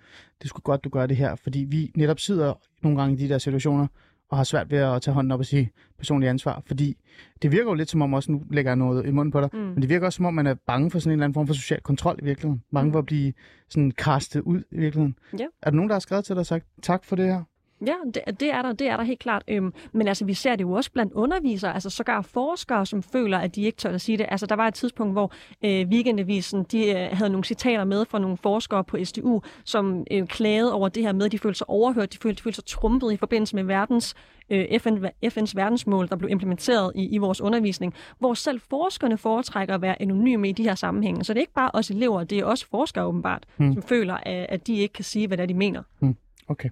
det skulle godt, du gør det her, fordi vi netop sidder nogle gange i de der situationer, og har svært ved at tage hånden op og sige personlig ansvar, fordi det virker jo lidt som om, også nu lægger jeg noget i munden på dig, mm. men det virker også som om, man er bange for sådan en eller anden form for social kontrol i virkeligheden. Bange mm. for at blive sådan kastet ud i virkeligheden. Ja. Er der nogen, der har skrevet til dig og sagt, tak for det her? Ja, det, det, er der, det er der helt klart. Øhm, men altså, vi ser det jo også blandt undervisere, altså sågar forskere, som føler, at de ikke tør at sige det. Altså, der var et tidspunkt, hvor øh, Weekendavisen de, øh, havde nogle citater med fra nogle forskere på SDU, som øh, klagede over det her med, at de følte sig overhørt, de følte, de følte sig trumpet i forbindelse med verdens øh, FN, FN's verdensmål, der blev implementeret i, i vores undervisning, hvor selv forskerne foretrækker at være anonyme i de her sammenhænge. Så det er ikke bare os elever, det er også forskere åbenbart, hmm. som føler, at, at de ikke kan sige, hvad det er, de mener. Hmm. Okay.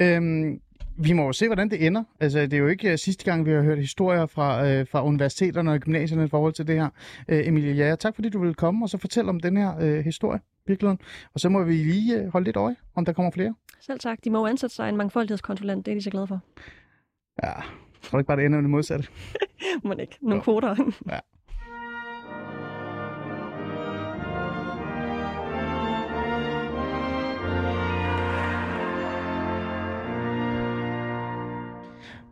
Øhm, vi må jo se, hvordan det ender. Altså, det er jo ikke uh, sidste gang, vi har hørt historier fra, uh, fra universiteterne og gymnasierne i forhold til det her. Uh, Emilie Jager, tak fordi du ville komme og så fortælle om den her uh, historie, virkeligheden. Og så må vi lige uh, holde lidt øje, om der kommer flere. Selv tak. De må jo ansætte sig en mangfoldighedskonsulent. Det er de så glade for. Ja, jeg tror ikke bare, det ender med det modsatte. <laughs> må ikke. Nogle jo. kvoter. ja.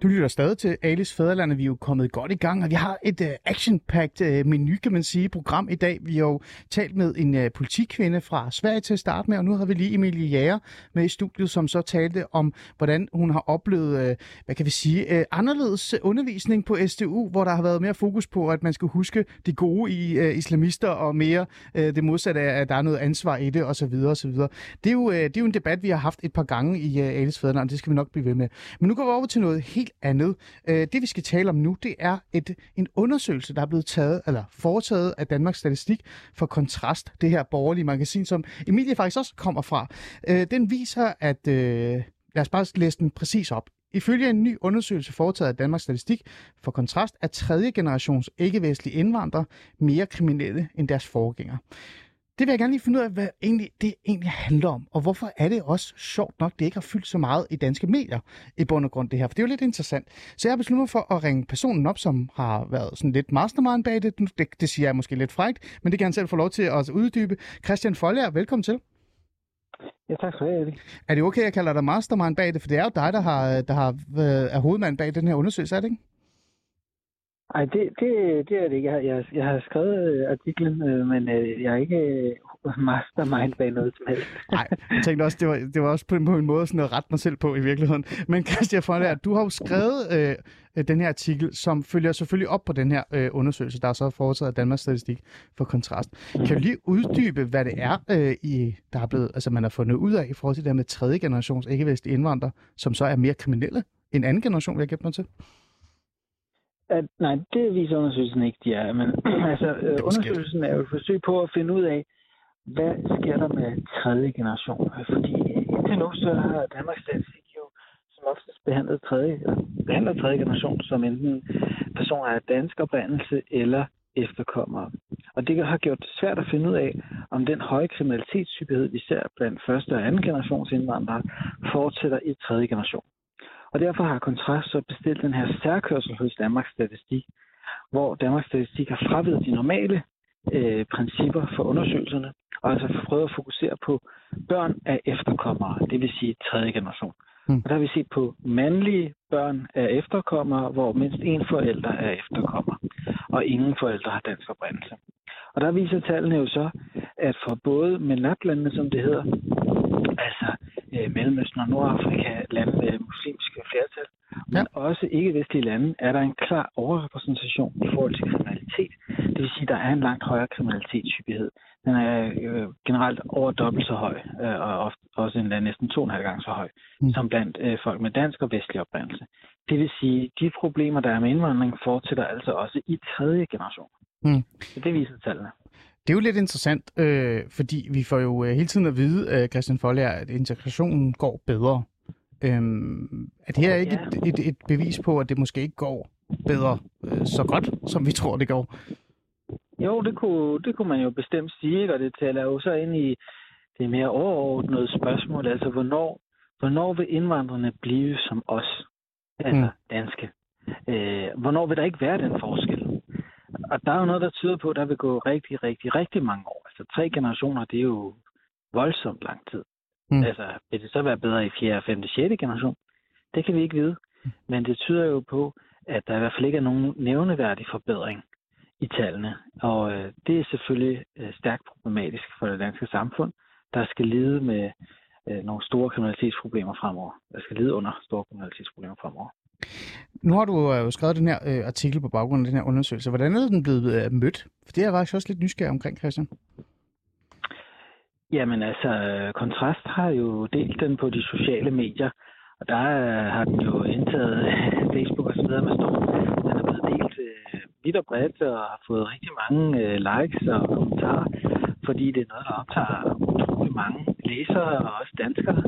Du lytter stadig til Alice Fæderlandet. vi er jo kommet godt i gang, og vi har et uh, action-packed uh, menu, kan man sige, program i dag. Vi har jo talt med en uh, politikvinde fra Sverige til at starte med, og nu har vi lige Emilie Jæger med i studiet, som så talte om, hvordan hun har oplevet, uh, hvad kan vi sige, uh, anderledes undervisning på SDU, hvor der har været mere fokus på, at man skal huske de gode i uh, islamister, og mere uh, det modsatte af, at der er noget ansvar i det, osv. osv. Det, er jo, uh, det er jo en debat, vi har haft et par gange i uh, Alice Fæderlandet, og det skal vi nok blive ved med. Men nu går vi over til noget helt andet. Øh, det vi skal tale om nu, det er et, en undersøgelse, der er blevet taget, eller foretaget af Danmarks Statistik for Kontrast, det her borgerlige magasin, som Emilie faktisk også kommer fra. Øh, den viser, at... Øh, lad os bare læse den præcis op. Ifølge en ny undersøgelse foretaget af Danmarks Statistik for kontrast er tredje generations ikke-vestlige indvandrere mere kriminelle end deres forgængere. Det vil jeg gerne lige finde ud af, hvad egentlig, det egentlig handler om, og hvorfor er det også sjovt nok, det ikke har fyldt så meget i danske medier i bund og grund det her, for det er jo lidt interessant. Så jeg har besluttet mig for at ringe personen op, som har været sådan lidt mastermind bag det. Det, det siger jeg måske lidt frægt, men det kan han selv få lov til at uddybe. Christian Folger, velkommen til. Ja, tak skal du have, Er det okay, at jeg kalder dig mastermind bag det? For det er jo dig, der har, der har været, er hovedmand bag den her undersøgelse, er det ikke? Nej, det, det, det er det ikke. Jeg, jeg, jeg har skrevet øh, artiklen, øh, men øh, jeg er ikke øh, mastermind bag noget som helst. <laughs> Nej, jeg tænkte også, det var, det var også på en, på en måde sådan at rette mig selv på i virkeligheden. Men Christian Folder, du har jo skrevet øh, øh, den her artikel, som følger selvfølgelig op på den her øh, undersøgelse, der er så foretaget af Danmarks Statistik for Kontrast. Kan du lige uddybe, hvad det er, øh, i, der er blevet, altså man har fundet ud af i forhold til det her med tredje generations ikke-vestlige indvandrere, som så er mere kriminelle end anden generation, vil jeg gætte mig til? At, nej, det viser undersøgelsen ikke, de er. Men <clears throat> altså, øh, undersøgelsen er jo et forsøg på at finde ud af, hvad sker der med tredje generation? Fordi indtil nu, så har Danmarks Statistik jo som oftest behandlet tredje, behandler tredje generation som enten personer af dansk oprindelse eller efterkommere. Og det har gjort det svært at finde ud af, om den høje kriminalitetshyppighed, vi ser blandt første og anden generations indvandrere, fortsætter i tredje generation. Og derfor har Kontrast så bestilt den her særkørsel hos Danmarks Statistik, hvor Danmarks Statistik har fravidet de normale øh, principper for undersøgelserne, og altså prøvet at fokusere på børn af efterkommere, det vil sige tredje generation. Mm. Og der har vi set på mandlige børn af efterkommere, hvor mindst en forælder er efterkommer, og ingen forældre har dansk oprindelse. Og der viser tallene jo så, at for både Menatlandene, som det hedder, altså øh, Mellemøsten og Nordafrika, lande med muslimske flertal, men ja. også ikke-vestlige lande, er der en klar overrepræsentation i forhold til kriminalitet. Det vil sige, at der er en langt højere kriminalitetshyppighed. Den er øh, generelt over dobbelt så høj, øh, og ofte, også endda næsten to og en halv gang så høj, mm. som blandt øh, folk med dansk og vestlig oprindelse. Det vil sige, at de problemer, der er med indvandring, fortsætter altså også i tredje generation. Mm. Så det viser tallene. Det er jo lidt interessant, øh, fordi vi får jo øh, hele tiden at vide, øh, Christian Folger, at integrationen går bedre. Øhm, er det her ikke et, et, et bevis på, at det måske ikke går bedre øh, så godt, som vi tror, det går? Jo, det kunne, det kunne man jo bestemt sige, og det taler jo så ind i det mere overordnede spørgsmål, altså hvornår, hvornår vil indvandrerne blive som os, altså mm. danske? Øh, hvornår vil der ikke være den forskel? Og der er jo noget, der tyder på, at der vil gå rigtig, rigtig, rigtig mange år. Altså tre generationer, det er jo voldsomt lang tid. Mm. Altså, vil det så være bedre i 4., 5., 6. generation? Det kan vi ikke vide. Men det tyder jo på, at der i hvert fald ikke er nogen nævneværdig forbedring i tallene. Og øh, det er selvfølgelig øh, stærkt problematisk for det danske samfund, der skal lide med øh, nogle store kriminalitetsproblemer fremover. Der skal lide under store kriminalitetsproblemer fremover. Nu har du jo skrevet den her øh, artikel på baggrund af den her undersøgelse. Hvordan er den blevet øh, mødt? For det er jeg faktisk også lidt nysgerrig omkring, Christian. Jamen altså, Kontrast har jo delt den på de sociale medier, og der øh, har den jo indtaget <laughs> Facebook og så videre med stor. Den er blevet delt øh, vidt og bredt og har fået rigtig mange øh, likes og kommentarer, fordi det er noget, der optager utrolig mange læsere og også danskere,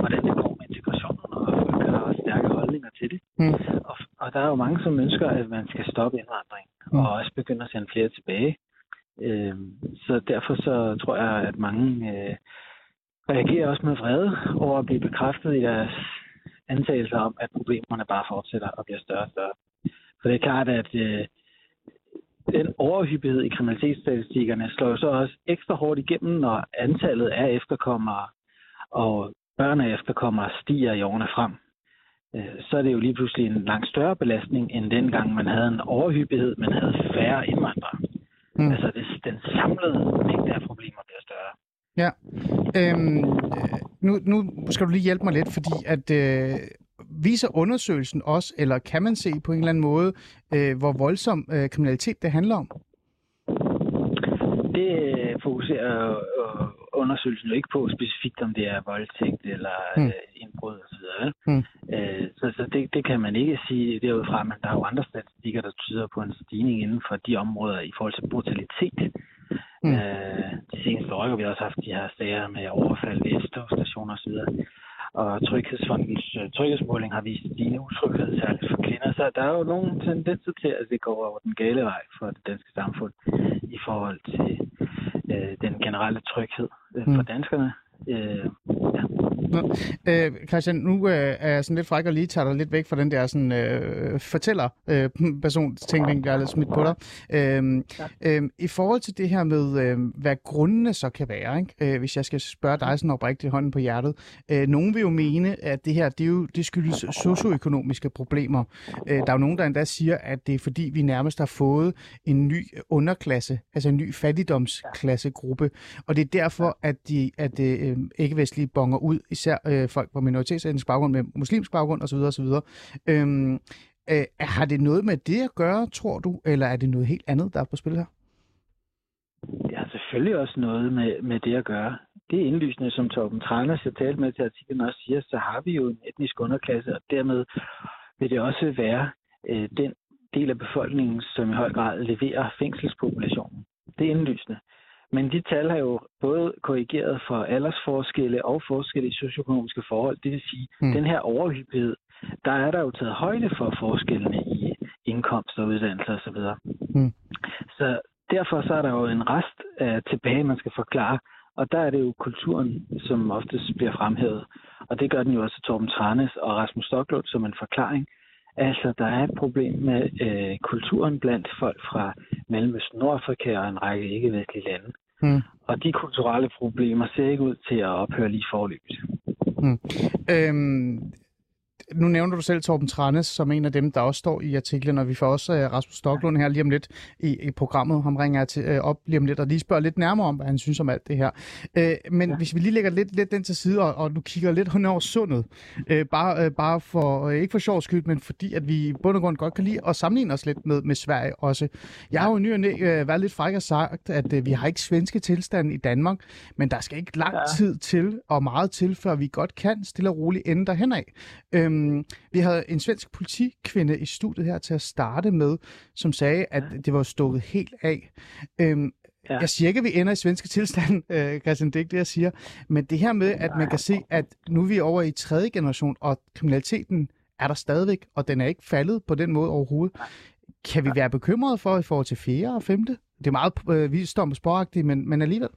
hvordan det går med integrationen, og folk har også stærke holdninger til det. Mm. Og, og der er jo mange, som ønsker, at man skal stoppe indvandring, mm. og også begynde at sende flere tilbage. Øh, så derfor så tror jeg, at mange øh, reagerer også med vrede over at blive bekræftet i deres antagelser om, at problemerne bare fortsætter og bliver større og større. For det er klart, at øh, den overhyppighed i kriminalitetsstatistikkerne slår jo så også ekstra hårdt igennem, når antallet af efterkommere og børn af efterkommere stiger i årene frem. øh, så er det jo lige pludselig en langt større belastning, end dengang man havde en overhyppighed, men havde færre indvandrere. Mm. Altså det, den samlede mængde af problemer bliver større. Ja. Øhm, øh, nu, nu skal du lige hjælpe mig lidt, fordi at øh, viser undersøgelsen også, eller kan man se på en eller anden måde, øh, hvor voldsom øh, kriminalitet det handler om? Det fokuserer øh, undersøgelsen jo ikke på specifikt, om det er voldtægt eller Mm. øh, indbrud osv. Mm. Øh, så så det, det kan man ikke sige derudfra, men der er jo andre statistikker, der tyder på en stigning inden for de områder i forhold til brutalitet. Mm. Øh, de seneste år har vi også haft de her sager med overfald ved S-togstationer osv. Og Tryghedsfondens øh, tryghedsmåling har vist stigende utryghed, særligt for kvinder. Så der er jo nogle tendenser til, at det går over den gale vej for det danske samfund i forhold til øh, den generelle tryghed øh, for Mm. danskerne. Øh. Øh, Christian, nu øh, er jeg sådan lidt fræk og lige tager dig lidt væk fra den der sådan, øh, fortæller øh, personstænkning, der er lidt smidt på dig. Øh, øh, I forhold til det her med, øh, hvad grundene så kan være, ikke? Øh, hvis jeg skal spørge dig sådan oprigtigt hånden på hjertet. Øh, nogen vil jo mene, at det her, det, er jo, det skyldes socioøkonomiske problemer. Øh, der er jo nogen, der endda siger, at det er fordi, vi nærmest har fået en ny underklasse, altså en ny fattigdomsklassegruppe, og det er derfor, at de at øh, ikke-vestlige bonger ud, især øh, folk på minoritetsetnisk baggrund med muslimsk baggrund osv. osv. Øhm, øh, har det noget med det at gøre, tror du, eller er det noget helt andet, der er på spil her? Det har selvfølgelig også noget med, med det at gøre. Det er indlysende, som Torben Traners, jeg talte med til artiklen også siger, så har vi jo en etnisk underklasse, og dermed vil det også være øh, den del af befolkningen, som i høj grad leverer fængselspopulationen. Det er indlysende. Men de tal har jo både korrigeret for aldersforskelle og forskelle i socioøkonomiske forhold. Det vil sige, Mm. den her overhyppighed, der er der jo taget højde for forskellene i indkomst og uddannelse osv. Mm. Så derfor så er der jo en rest af tilbage, man skal forklare. Og der er det jo kulturen, som oftest bliver fremhævet. Og det gør den jo også Torben Tranes og Rasmus Stocklund som en forklaring. Altså, der er et problem med øh, kulturen blandt folk fra Mellemøsten, Nordafrika og en række ikke-vestlige lande. Mm. Og de kulturelle problemer ser ikke ud til at ophøre lige forløbet. Øhm, nu nævner du selv Torben Tranæs som en af dem, der også står i artiklen, og vi får også uh, Rasmus Stocklund her lige om lidt i, i programmet. Ham ringer jeg til, uh, op lige om lidt og lige spørger lidt nærmere om, hvad han synes om alt det her. Uh, men ja. hvis vi lige lægger lidt, lidt den til side, og, og du kigger lidt hen over sundet, uh, bare, uh, bare for, uh, ikke for sjov skyld, men fordi at vi i bund og grund godt kan lide at sammenligne os lidt med, med Sverige også. Jeg har jo ny og næ, uh, været lidt fræk og sagt, at uh, vi har ikke svenske tilstande i Danmark, men der skal ikke lang ja. tid til, og meget til, før vi godt kan stille og roligt ende derhen af. Øhm, vi havde en svensk politikvinde i studiet her til at starte med, som sagde, at det var stukket helt af. Øhm, ja. Ja. Jeg siger ikke, at vi ender i svenske tilstand, <laughs> øh, Christian, det er ikke det, jeg siger. Men det her med, at man kan se, at nu er vi over i tredje generation, og kriminaliteten er der stadigvæk, og den er ikke faldet på den måde overhovedet. Kan vi være bekymrede for i forhold til fjerde og femte? Det er meget øh, visdom og sporagtigt, men, men alligevel.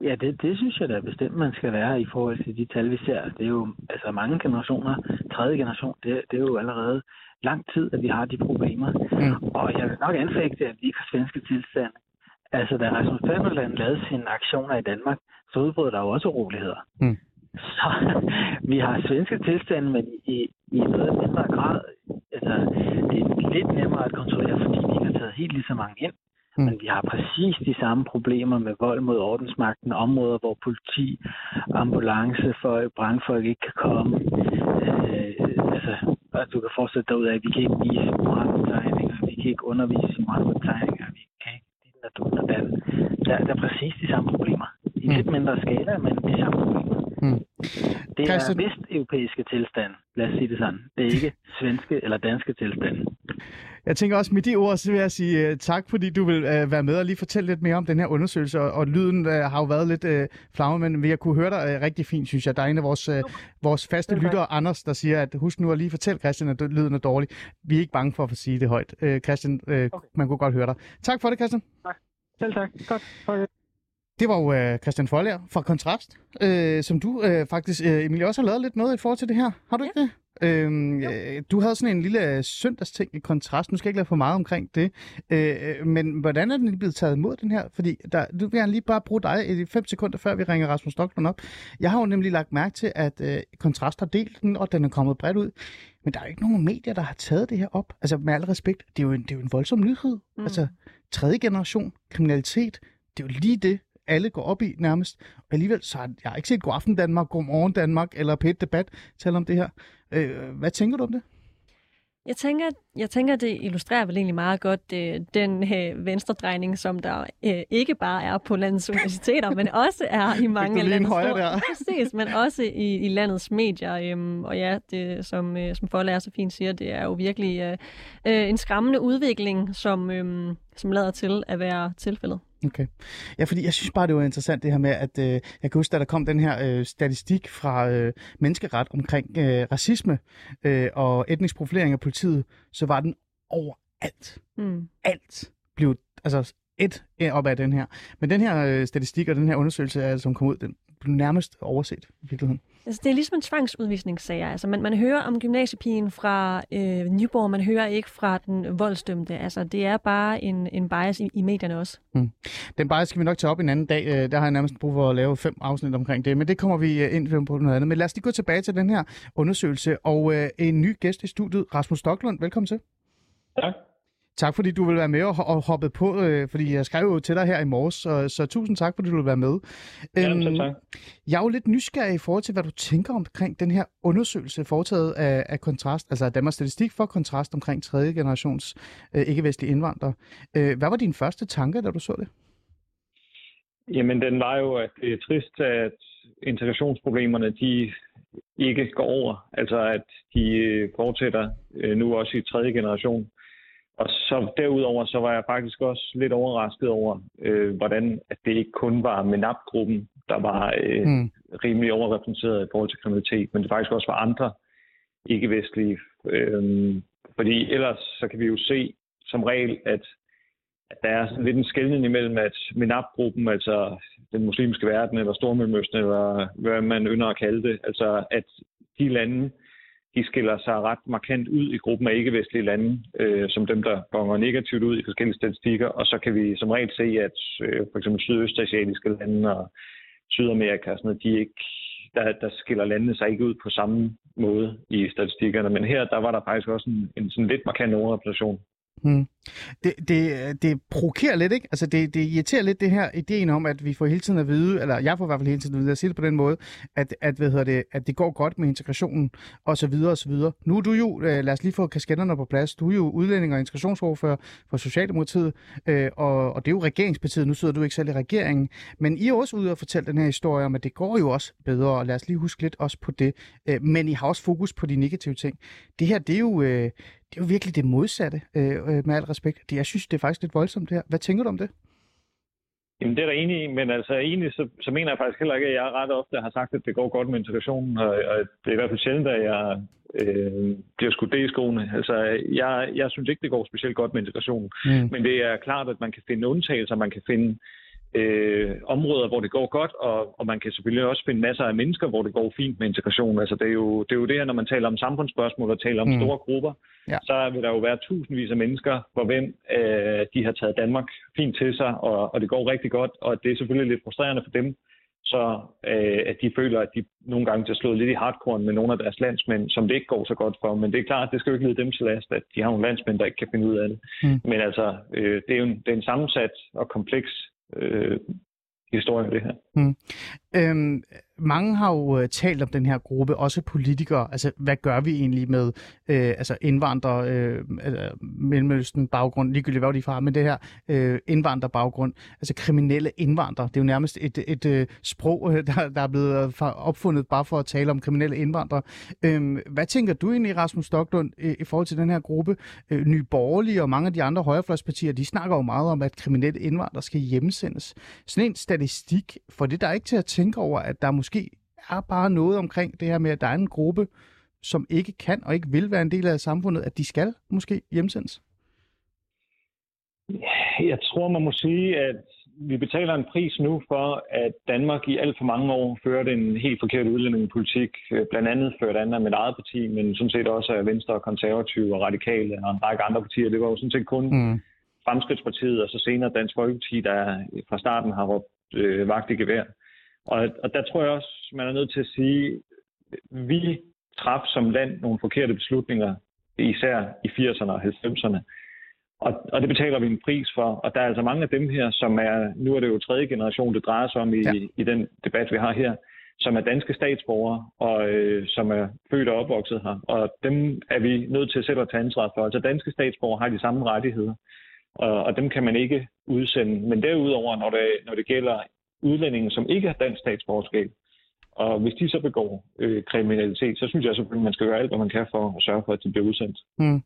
Ja, det, det synes jeg da bestemt, man skal være i forhold til de tal, vi ser. Det er jo altså mange generationer. Tredje generation, det, det er jo allerede lang tid, at vi har de problemer. Mm. Og jeg vil nok anfægte, at vi ikke har svenske tilstande. Altså, da Rasmus Paludan lavede sine aktioner i Danmark, så udbrød der jo også uroligheder. Mm. Så <laughs> vi har svenske tilstande, men i, i noget mindre grad. Altså, det er lidt nemmere at kontrollere, fordi ikke har taget helt lige så mange ind. Mm. Men vi har præcis de samme problemer med vold mod ordensmagten, områder, hvor politi, ambulance, folk, brandfolk ikke kan komme. Øh, altså, og du kan fortsætte derud af, at vi kan ikke vise Mohammed-tegninger, vi kan ikke undervise i Mohammed-tegninger, vi kan ikke dit og dut og dan. Der, der er præcis de samme problemer. I Mm. lidt mindre skala, men de samme problemer. Mm. Det er Christian- vesteuropæiske tilstand, lad os sige det sådan. Det er ikke svenske eller danske tilstande. Jeg tænker også med de ord, så vil jeg sige uh, tak, fordi du vil uh, være med og lige fortælle lidt mere om den her undersøgelse. Og, og lyden uh, har jo været lidt uh, flamme, men vi har kunne høre dig uh, rigtig fint, synes jeg. Der er en af vores, uh, vores faste lyttere, Anders, der siger, at husk nu at lige fortælle Christian, at lyden er dårlig. Vi er ikke bange for at sige det højt. Uh, Christian, uh, okay. man kunne godt høre dig. Tak for det, Christian. Selv tak. Godt. Okay. Det var jo uh, Christian Folger fra Kontrast, uh, som du uh, faktisk, uh, Emilie, også har lavet lidt noget i forhold til det her. Har du ikke det? Øhm, øh, du havde sådan en lille søndagsting i kontrast. Nu skal jeg ikke lade for meget omkring det. Øh, men hvordan er den lige blevet taget imod, den her? Fordi der, du vil jeg lige bare bruge dig i fem sekunder, før vi ringer Rasmus Stocklund op. Jeg har jo nemlig lagt mærke til, at øh, Kontrast har delt den, og den er kommet bredt ud. Men der er jo ikke nogen medier, der har taget det her op. Altså med al respekt, det er jo en, det er jo en voldsom nyhed. Mm. Altså tredje generation, kriminalitet, det er jo lige det, alle går op i nærmest. Og alligevel, så har jeg har ikke set God Aften Danmark, God Morgen Danmark eller p Debat tale om det her. Øh, hvad tænker du om det? Jeg tænker, jeg tænker, det illustrerer vel egentlig meget godt øh, den øh, venstredrejning, som der øh, ikke bare er på landets universiteter, men også er i mange af landets højre der. Præcis, men også i, i landets medier. Øhm, og ja, det, som, øh, som Folder så fint siger, det er jo virkelig øh, øh, en skræmmende udvikling, som, øh, som lader til at være tilfældet. Okay. Ja, fordi jeg synes bare, det var interessant det her med, at øh, jeg kan huske, da der kom den her øh, statistik fra øh, menneskeret omkring øh, racisme øh, og etnisk profilering af politiet, så var den overalt. Mm. Alt blev, altså et op af den her. Men den her øh, statistik og den her undersøgelse, som kom ud, den blev nærmest overset i virkeligheden. Altså, det er ligesom en tvangsudvisningssag. Altså, man, man hører om gymnasiepigen fra øh, Nyborg, man hører ikke fra den voldsdømte. Altså, det er bare en, en bias i, i medierne også. Hmm. Den bias skal vi nok tage op en anden dag. Øh, der har jeg nærmest brug for at lave fem afsnit omkring det, men det kommer vi øh, ind på noget andet. Men lad os lige gå tilbage til den her undersøgelse, og øh, en ny gæst i studiet, Rasmus Stocklund. Velkommen til. Tak. Tak fordi du vil være med og, hoppe på, øh, fordi jeg skrev jo til dig her i morges, så, så tusind tak fordi du vil være med. Øhm, tak. Jeg er jo lidt nysgerrig i forhold til, hvad du tænker omkring den her undersøgelse foretaget af, af Kontrast, altså Danmarks Statistik for Kontrast omkring tredje generations øh, ikke-vestlige indvandrere. Øh, hvad var din første tanke, da du så det? Jamen, den var jo, at det er trist, at integrationsproblemerne, de ikke går over. Altså, at de fortsætter øh, nu også i tredje generation. Og så derudover, så var jeg faktisk også lidt overrasket over, øh, hvordan at det ikke kun var MENAP-gruppen, der var øh, mm. rimelig overrepræsenteret i forhold til kriminalitet, men det faktisk også var andre ikke-vestlige. Øh, fordi ellers så kan vi jo se som regel, at, at der er sådan lidt en skældning imellem, at MENAP-gruppen, altså den muslimske verden, eller Stormellemøsten, eller hvad man ynder at kalde det, altså at de lande, de skiller sig ret markant ud i gruppen af ikke-vestlige lande, øh, som dem, der bonger negativt ud i forskellige statistikker. Og så kan vi som regel se, at øh, for eksempel sydøstasiatiske lande og Sydamerika og sådan noget, de ikke, der, der skiller landene sig ikke ud på samme måde i statistikkerne. Men her, der var der faktisk også en, en sådan lidt markant overrepræsentation Hmm. Det, det, det provokerer lidt, ikke? Altså det, det irriterer lidt det her ideen om, at vi får hele tiden at vide, eller jeg får i hvert fald hele tiden at vide, at sige det på den måde, at, at, hvad hedder det, at det går godt med integrationen, og så videre, og så videre. Nu er du jo, øh, lad os lige få kasketterne på plads, du er jo udlænding og integrationsordfører for Socialdemokratiet, øh, og, og det er jo regeringspartiet, nu sidder du ikke selv i regeringen, men I er også ude og fortælle den her historie om, at det går jo også bedre, og lad os lige huske lidt også på det, øh, men I har også fokus på de negative ting. Det her, det er jo, øh, det er jo virkelig det modsatte, øh, øh med al respekt. Det, jeg synes, det er faktisk lidt voldsomt det her. Hvad tænker du om det? Jamen, det er der enig i, men altså egentlig, så, så mener jeg faktisk heller ikke, at jeg ret ofte har sagt, at det går godt med integrationen, og, og det er i hvert fald sjældent, at jeg øh, bliver skudt det i skoene. Altså, jeg, jeg synes ikke, det går specielt godt med integrationen, mm. men det er klart, at man kan finde undtagelser, man kan finde øh, områder, hvor det går godt, og, og man kan selvfølgelig også finde masser af mennesker, hvor det går fint med integration. Altså, det, er jo, det er jo det her, når man taler om samfundsspørgsmål og taler om mm. store grupper, ja. så vil der jo være tusindvis af mennesker, hvor hvem øh, de har taget Danmark fint til sig, og, og det går rigtig godt, og det er selvfølgelig lidt frustrerende for dem, så øh, at de føler, at de nogle gange bliver slået lidt i hardcore med nogle af deres landsmænd, som det ikke går så godt for. Men det er klart, at det skal jo ikke lide dem til last, at de har nogle landsmænd, der ikke kan finde ud af det. Mm. Men altså, øh, det er jo en, det er en sammensat og kompleks øh, historie, det her. Mm. Øhm, mange har jo øh, talt om den her gruppe, også politikere. Altså, hvad gør vi egentlig med øh, altså indvandrere, øh, altså Mellemøsten baggrund, ligegyldigt hvad de fra, men det her øh, indvandrerbaggrund, altså kriminelle indvandrere. Det er jo nærmest et, et, et sprog, øh, der, der er blevet opfundet bare for at tale om kriminelle indvandrere. Øhm, hvad tænker du egentlig, Rasmus Stocklund, i, i forhold til den her gruppe? Øh, Nye Borgerlige og mange af de andre højrefløjspartier, de snakker jo meget om, at kriminelle indvandrere skal hjemsendes. Sådan en statistik, for det der er ikke til at tænke over, at der måske er bare noget omkring det her med, at der er en gruppe, som ikke kan og ikke vil være en del af samfundet, at de skal måske hjemsendes? Jeg tror, man må sige, at vi betaler en pris nu for, at Danmark i alt for mange år førte en helt forkert udlændingepolitik. Øh, blandt andet ført an af mit eget parti, men sådan set også af Venstre og Konservative og Radikale og en række andre partier. Det var jo sådan set kun mm. Fremskridtspartiet og så senere Dansk Folkeparti, der fra starten har råbt øh, vagt i gevær. Og, og der tror jeg også, man er nødt til at sige, vi traf som land nogle forkerte beslutninger, især i 80'erne og 90'erne. Og, og det betaler vi en pris for. Og der er altså mange af dem her, som er, nu er det jo tredje generation, det drejer sig om i, ja. i den debat, vi har her, som er danske statsborgere, og øh, som er født og opvokset her. Og dem er vi nødt til at sætte og tage ansvar for. Altså danske statsborgere har de samme rettigheder, og, og dem kan man ikke udsende. Men derudover, når det, når det gælder udlændinge, som ikke har dansk statsborgerskab, og hvis de så begår øh, kriminalitet, så synes jeg selvfølgelig, at man skal gøre alt, hvad man kan for at sørge for, at de bliver udsendt. Mm.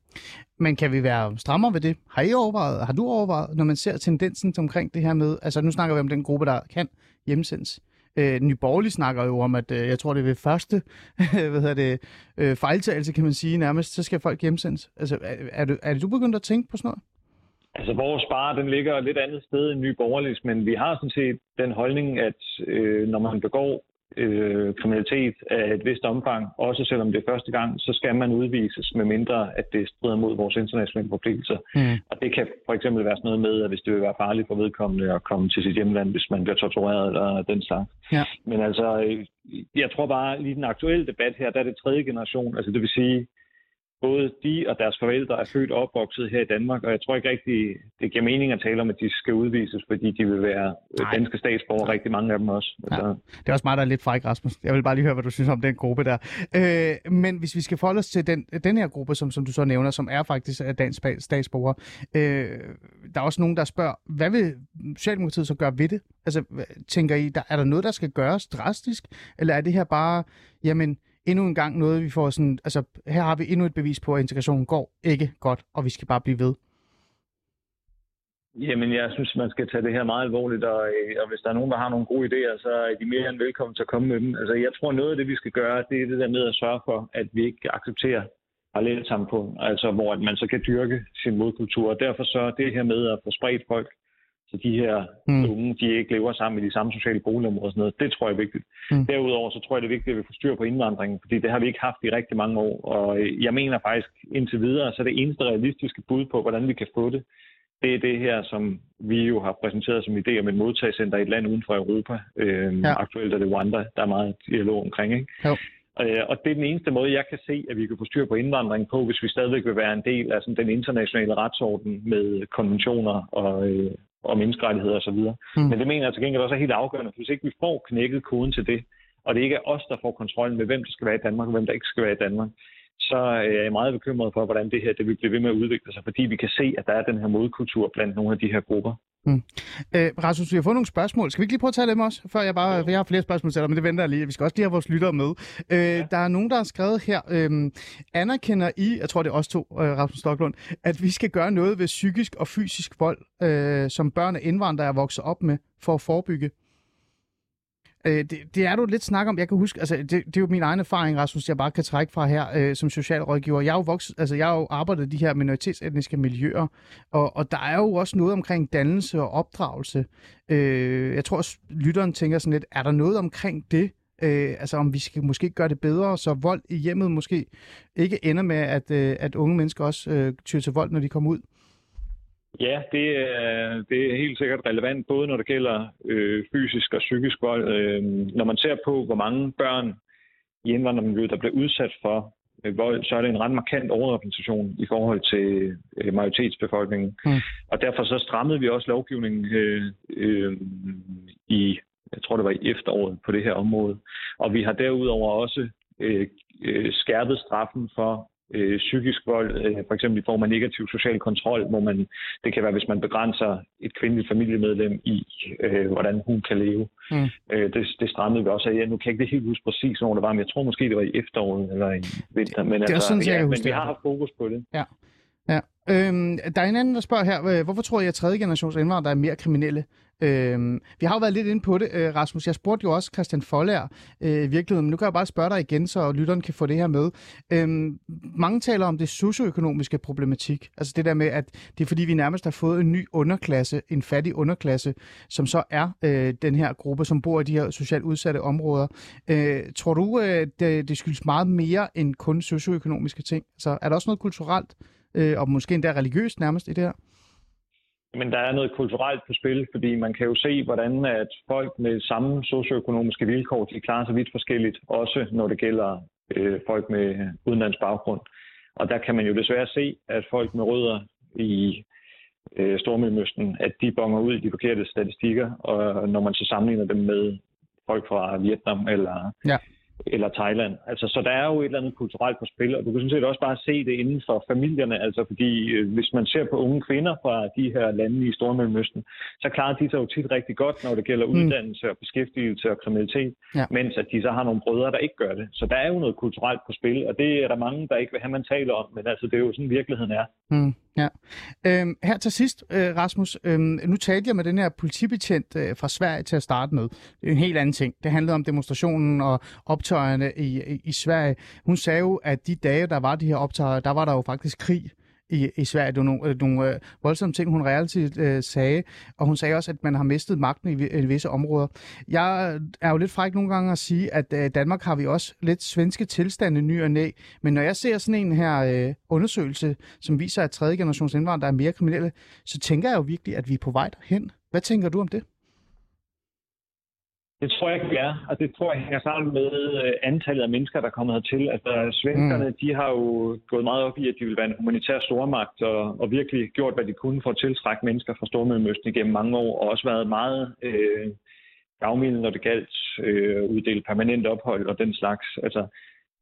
Men kan vi være strammere ved det? Har I overvejet, har du overvejet, når man ser tendensen omkring det her med, altså nu snakker vi om den gruppe, der kan hjemsendes. Øh, Nyborgerlig snakker jo om, at øh, jeg tror, det er ved første <laughs> hvad hedder det, øh, fejltagelse, kan man sige nærmest, så skal folk hjemsendes. Altså, er, er, du, er du begyndt at tænke på sådan noget? Altså, vores spare, den ligger et lidt andet sted end Nye Borgerlige, men vi har sådan set den holdning, at øh, når man begår øh, kriminalitet af et vist omfang, også selvom det er første gang, så skal man udvises, med mindre at det strider mod vores internationale forpligtelser. Mm. Og det kan for eksempel være sådan noget med, at hvis det vil være farligt for vedkommende at komme til sit hjemland, hvis man bliver tortureret eller den slags. Ja. Men altså, øh, jeg tror bare, lige den aktuelle debat her, der er det tredje generation, altså det vil sige, både de og deres forældre er født og opvokset her i Danmark, og jeg tror ikke rigtig, det giver mening at tale om, at de skal udvises, fordi de vil være Nej. danske statsborgere, rigtig mange af dem også. Ja. Altså. Det er også meget, der er lidt fræk, Rasmus. Jeg vil bare lige høre, hvad du synes om den gruppe der. Øh, men hvis vi skal forholde os til den, den her gruppe, som, som du så nævner, som er faktisk dansk statsborger, øh, der er også nogen, der spørger, hvad vil Socialdemokratiet så gøre ved det? Altså, tænker I, der, er der noget, der skal gøres drastisk, eller er det her bare, jamen, endnu en gang noget, vi får sådan, altså her har vi endnu et bevis på, at integrationen går ikke godt, og vi skal bare blive ved. Jamen, jeg synes, man skal tage det her meget alvorligt, og, øh, og hvis der er nogen, der har nogle gode idéer, så er de mere end velkommen til at komme med dem. Altså, jeg tror, noget af det, vi skal gøre, det er det der med at sørge for, at vi ikke accepterer parallelt samfund, altså hvor man så kan dyrke sin modkultur. Og derfor så det her med at få spredt folk så de her mm. unge, de ikke lever sammen i de samme sociale boligområder og sådan noget. Det tror jeg er vigtigt. Mm. Derudover så tror jeg, det er vigtigt, at vi får styr på indvandringen, fordi det har vi ikke haft i rigtig mange år. Og øh, jeg mener faktisk indtil videre, så det eneste realistiske bud på, hvordan vi kan få det, det er det her, som vi jo har præsenteret som idé om et modtagscenter i et land uden for Europa. Øhm, ja. Aktuelt er det Rwanda, der er meget dialog omkring. Ikke? Jo. Øh, og det er den eneste måde, jeg kan se, at vi kan få styr på indvandring på, hvis vi stadigvæk vil være en del af sådan, den internationale retsorden med konventioner og, øh, og menneskerettigheder osv. Mm. Men det mener jeg til gengæld også er helt afgørende, for hvis ikke vi får knækket koden til det, og det ikke er os, der får kontrollen med, hvem der skal være i Danmark og hvem der ikke skal være i Danmark, så er jeg meget bekymret for, hvordan det her det vil blive ved med at udvikle sig, fordi vi kan se, at der er den her modkultur blandt nogle af de her grupper. Mm. Øh, Rasmus, vi har fået nogle spørgsmål. Skal vi ikke lige prøve at tage dem også? Før jeg bare, jeg har flere spørgsmål til dig, men det venter jeg lige. Vi skal også lige have vores lyttere med. Øh, ja. Der er nogen, der har skrevet her, øh, anerkender I, jeg tror det er også to, øh, Rasmus Stocklund, at vi skal gøre noget ved psykisk og fysisk vold, øh, som børn af indvandrere er vokset op med, for at forebygge? Øh, det, det er du lidt snak om. Jeg kan huske, altså det, det er jo min egen erfaring, Rasmus, jeg bare kan trække fra her øh, som socialrådgiver. Jeg har jo vokset, altså jeg har jo arbejdet i de her minoritetsetniske miljøer, og, og der er jo også noget omkring dannelse og opdragelse. Øh, jeg tror også, lytteren tænker sådan lidt, er der noget omkring det? Øh, altså om vi skal måske gøre det bedre, så vold i hjemmet måske ikke ender med, at, øh, at unge mennesker også øh, tyrer til vold, når de kommer ud? Ja, det er, det er helt sikkert relevant, både når det gælder øh, fysisk og psykisk vold. Øh, når man ser på, hvor mange børn i indvandrermiljøet, der bliver udsat for øh, vold, så er det en ret markant overrepræsentation i forhold til øh, majoritetsbefolkningen. Mm. Og derfor så strammede vi også lovgivningen øh, øh, i, jeg tror det var i efteråret på det her område. Og vi har derudover også øh, øh, skærpet straffen for øh, psykisk vold, øh, for eksempel i form af negativ social kontrol, hvor man, det kan være, hvis man begrænser et kvindeligt familiemedlem i, øh, hvordan hun kan leve. Mm. Øh, det, det strammede vi også af. Ja, nu kan jeg ikke det helt huske præcis, hvor det var, men jeg tror måske, det var i efteråret eller i vinter. Men, det er altså, sådan, ja, men vi har haft fokus på det. Ja. ja. Øhm, der er en anden, der spørger her, hvorfor tror jeg, at tredje generations indvandrere er mere kriminelle? Øhm, vi har jo været lidt inde på det, øh, Rasmus. Jeg spurgte jo også Christian Follær øh, i virkeligheden, men nu kan jeg bare spørge dig igen, så lytteren kan få det her med. Øhm, mange taler om det socioøkonomiske problematik. Altså det der med, at det er fordi, vi nærmest har fået en ny underklasse, en fattig underklasse, som så er øh, den her gruppe, som bor i de her socialt udsatte områder. Øh, tror du, øh, det, det skyldes meget mere end kun socioøkonomiske ting? Så er der også noget kulturelt, øh, og måske endda religiøst nærmest i det her? Men der er noget kulturelt på spil, fordi man kan jo se, hvordan at folk med samme socioøkonomiske vilkår, de klarer sig vidt forskelligt, også når det gælder øh, folk med udenlandsk baggrund. Og der kan man jo desværre se, at folk med rødder i øh, Stormellemøsten, at de bonger ud i de forkerte statistikker, og når man så sammenligner dem med folk fra Vietnam eller ja eller Thailand. Altså, så der er jo et eller andet kulturelt på spil, og du kan sådan set også bare se det inden for familierne, altså fordi øh, hvis man ser på unge kvinder fra de her lande i Stormellemøsten, så klarer de sig jo tit rigtig godt, når det gælder mm. uddannelse og beskæftigelse og kriminalitet, ja. mens at de så har nogle brødre, der ikke gør det. Så der er jo noget kulturelt på spil, og det er der mange, der ikke vil have, man taler om, men altså, det er jo sådan, virkeligheden er. Mm. Ja. Øhm, her til sidst, øh, Rasmus, øhm, nu talte jeg med den her politibetjent øh, fra Sverige til at starte med. Det er en helt anden ting. Det handlede om demonstrationen og optøjerne i, i, i Sverige. Hun sagde jo, at de dage, der var de her optøjer, der var der jo faktisk krig i, i Sverige. Det var nogle, øh, nogle øh, voldsomme ting, hun reelt øh, sagde. Og hun sagde også, at man har mistet magten i, i visse områder. Jeg er jo lidt fræk nogle gange at sige, at øh, Danmark har vi også lidt svenske tilstande ny og næ. Men når jeg ser sådan en her øh, undersøgelse, som viser, at tredje generations indvandrere er mere kriminelle, så tænker jeg jo virkelig, at vi er på vej derhen. Hvad tænker du om det? Det tror jeg ikke, vi er, og det tror jeg hænger sammen med øh, antallet af mennesker, der er kommet hertil. Altså, svenskerne, mm. de har jo gået meget op i, at de vil være en humanitær stormagt, og, og virkelig gjort, hvad de kunne for at tiltrække mennesker fra Stormellemøsten igennem mange år, og også været meget øh, gavmilde, når det galt øh, uddele permanent ophold og den slags. Altså,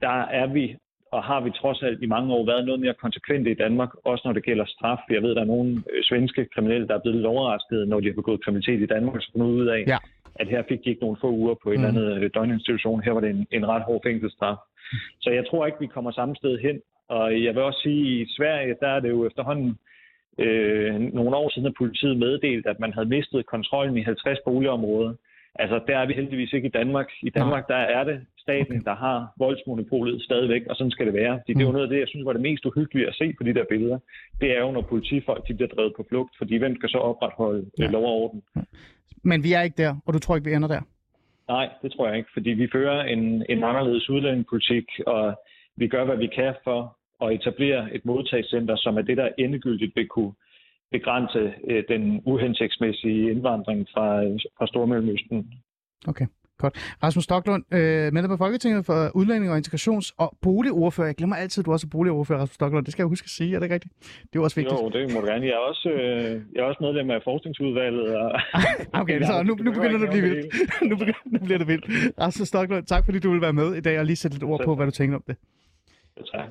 der er vi og har vi trods alt i mange år været noget mere konsekvente i Danmark, også når det gælder straf. Jeg ved, der er nogle øh, svenske kriminelle, der er blevet lidt overrasket, når de har begået kriminalitet i Danmark, så fundet ud af, ja at her fik de ikke nogle få uger på en mm. eller anden øh, døgninstitution. Her var det en, en ret hård fængselsstraf. Så jeg tror ikke, vi kommer samme sted hen. Og jeg vil også sige, at i Sverige, der er det jo efterhånden øh, nogle år siden, at politiet meddelt, at man havde mistet kontrollen i 50 boligområder. Altså, der er vi heldigvis ikke i Danmark. I Danmark, der er det staten, der har voldsmonopolet stadigvæk, og sådan skal det være. Fordi det er jo mm. noget af det, jeg synes var det mest uhyggelige at se på de der billeder. Det er jo, når politifolk de bliver drevet på flugt, fordi hvem skal så opretholde øh, ja. lov og orden? Men vi er ikke der, og du tror ikke, vi ender der? Nej, det tror jeg ikke, fordi vi fører en, en anderledes udlændingepolitik, og vi gør, hvad vi kan for at etablere et modtagscenter, som er det, der endegyldigt vil kunne begrænse øh, den uhensigtsmæssige indvandring fra, fra Stormellemøsten. Okay. Godt. Rasmus Stocklund, øh, medlem af Folketinget for Udlænding og Integrations- og Boligordfører. Jeg glemmer altid, at du også er boligordfører, Rasmus Stocklund. Det skal jeg huske at sige, er det ikke rigtigt? Det er også vigtigt. Jo, det må du gerne. Jeg er også, øh, jeg er også medlem af Forskningsudvalget. Og... <laughs> okay, så nu, nu begynder det at blive vildt. <laughs> nu, begynder, nu bliver det vildt. Rasmus Stocklund, tak fordi du vil være med i dag og lige sætte lidt ord på, hvad du tænker om det. Ja, tak.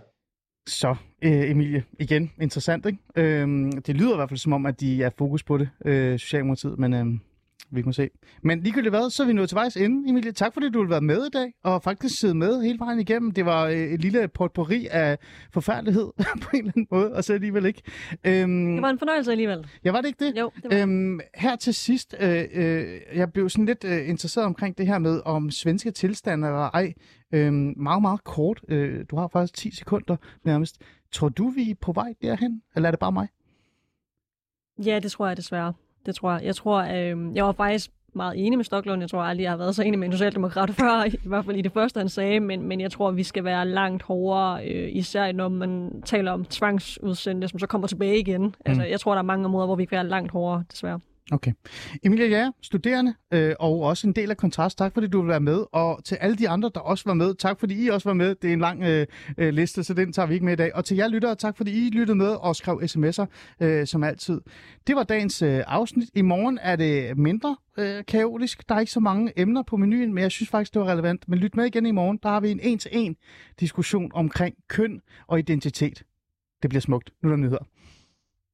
Så, øh, Emilie, igen, interessant, ikke? Øh, det lyder i hvert fald som om, at de er fokus på det, øh, Socialdemokratiet, men øh, vi må se. Men ligegyldigt hvad, så er vi nået til vejs ende, Emilie. Tak fordi du vil være med i dag, og faktisk sidde med hele vejen igennem. Det var øh, et lille potpourri af forfærdelighed <laughs> på en eller anden måde, og så alligevel ikke. Øhm, det var en fornøjelse alligevel. Ja, var det ikke det? Jo, det var øhm, Her til sidst, øh, øh, jeg blev sådan lidt øh, interesseret omkring det her med, om svenske tilstande eller ej. Øhm, meget, meget kort. Øh, du har faktisk 10 sekunder nærmest. Tror du, vi er på vej derhen, eller er det bare mig? Ja, det tror jeg desværre. Det tror jeg. Jeg tror, øh, jeg var faktisk meget enig med Stocklund. Jeg tror aldrig, jeg har været så enig med en socialdemokrat <laughs> før, i hvert fald i det første, han sagde, men, men jeg tror, vi skal være langt hårdere, øh, især når man taler om tvangsudsendte, som så kommer tilbage igen. Mm. Altså, jeg tror, der er mange områder, hvor vi kan være langt hårdere, desværre. Okay. Emilia ja, studerende øh, og også en del af Kontrast. Tak fordi du vil være med. Og til alle de andre, der også var med, tak fordi I også var med. Det er en lang øh, øh, liste, så den tager vi ikke med i dag. Og til jer lyttere, tak fordi I lyttede med og skrev sms'er øh, som altid. Det var dagens øh, afsnit. I morgen er det mindre øh, kaotisk. Der er ikke så mange emner på menuen, men jeg synes faktisk, det var relevant. Men lyt med igen i morgen. Der har vi en en-til-en diskussion omkring køn og identitet. Det bliver smukt. Nu er der nyheder.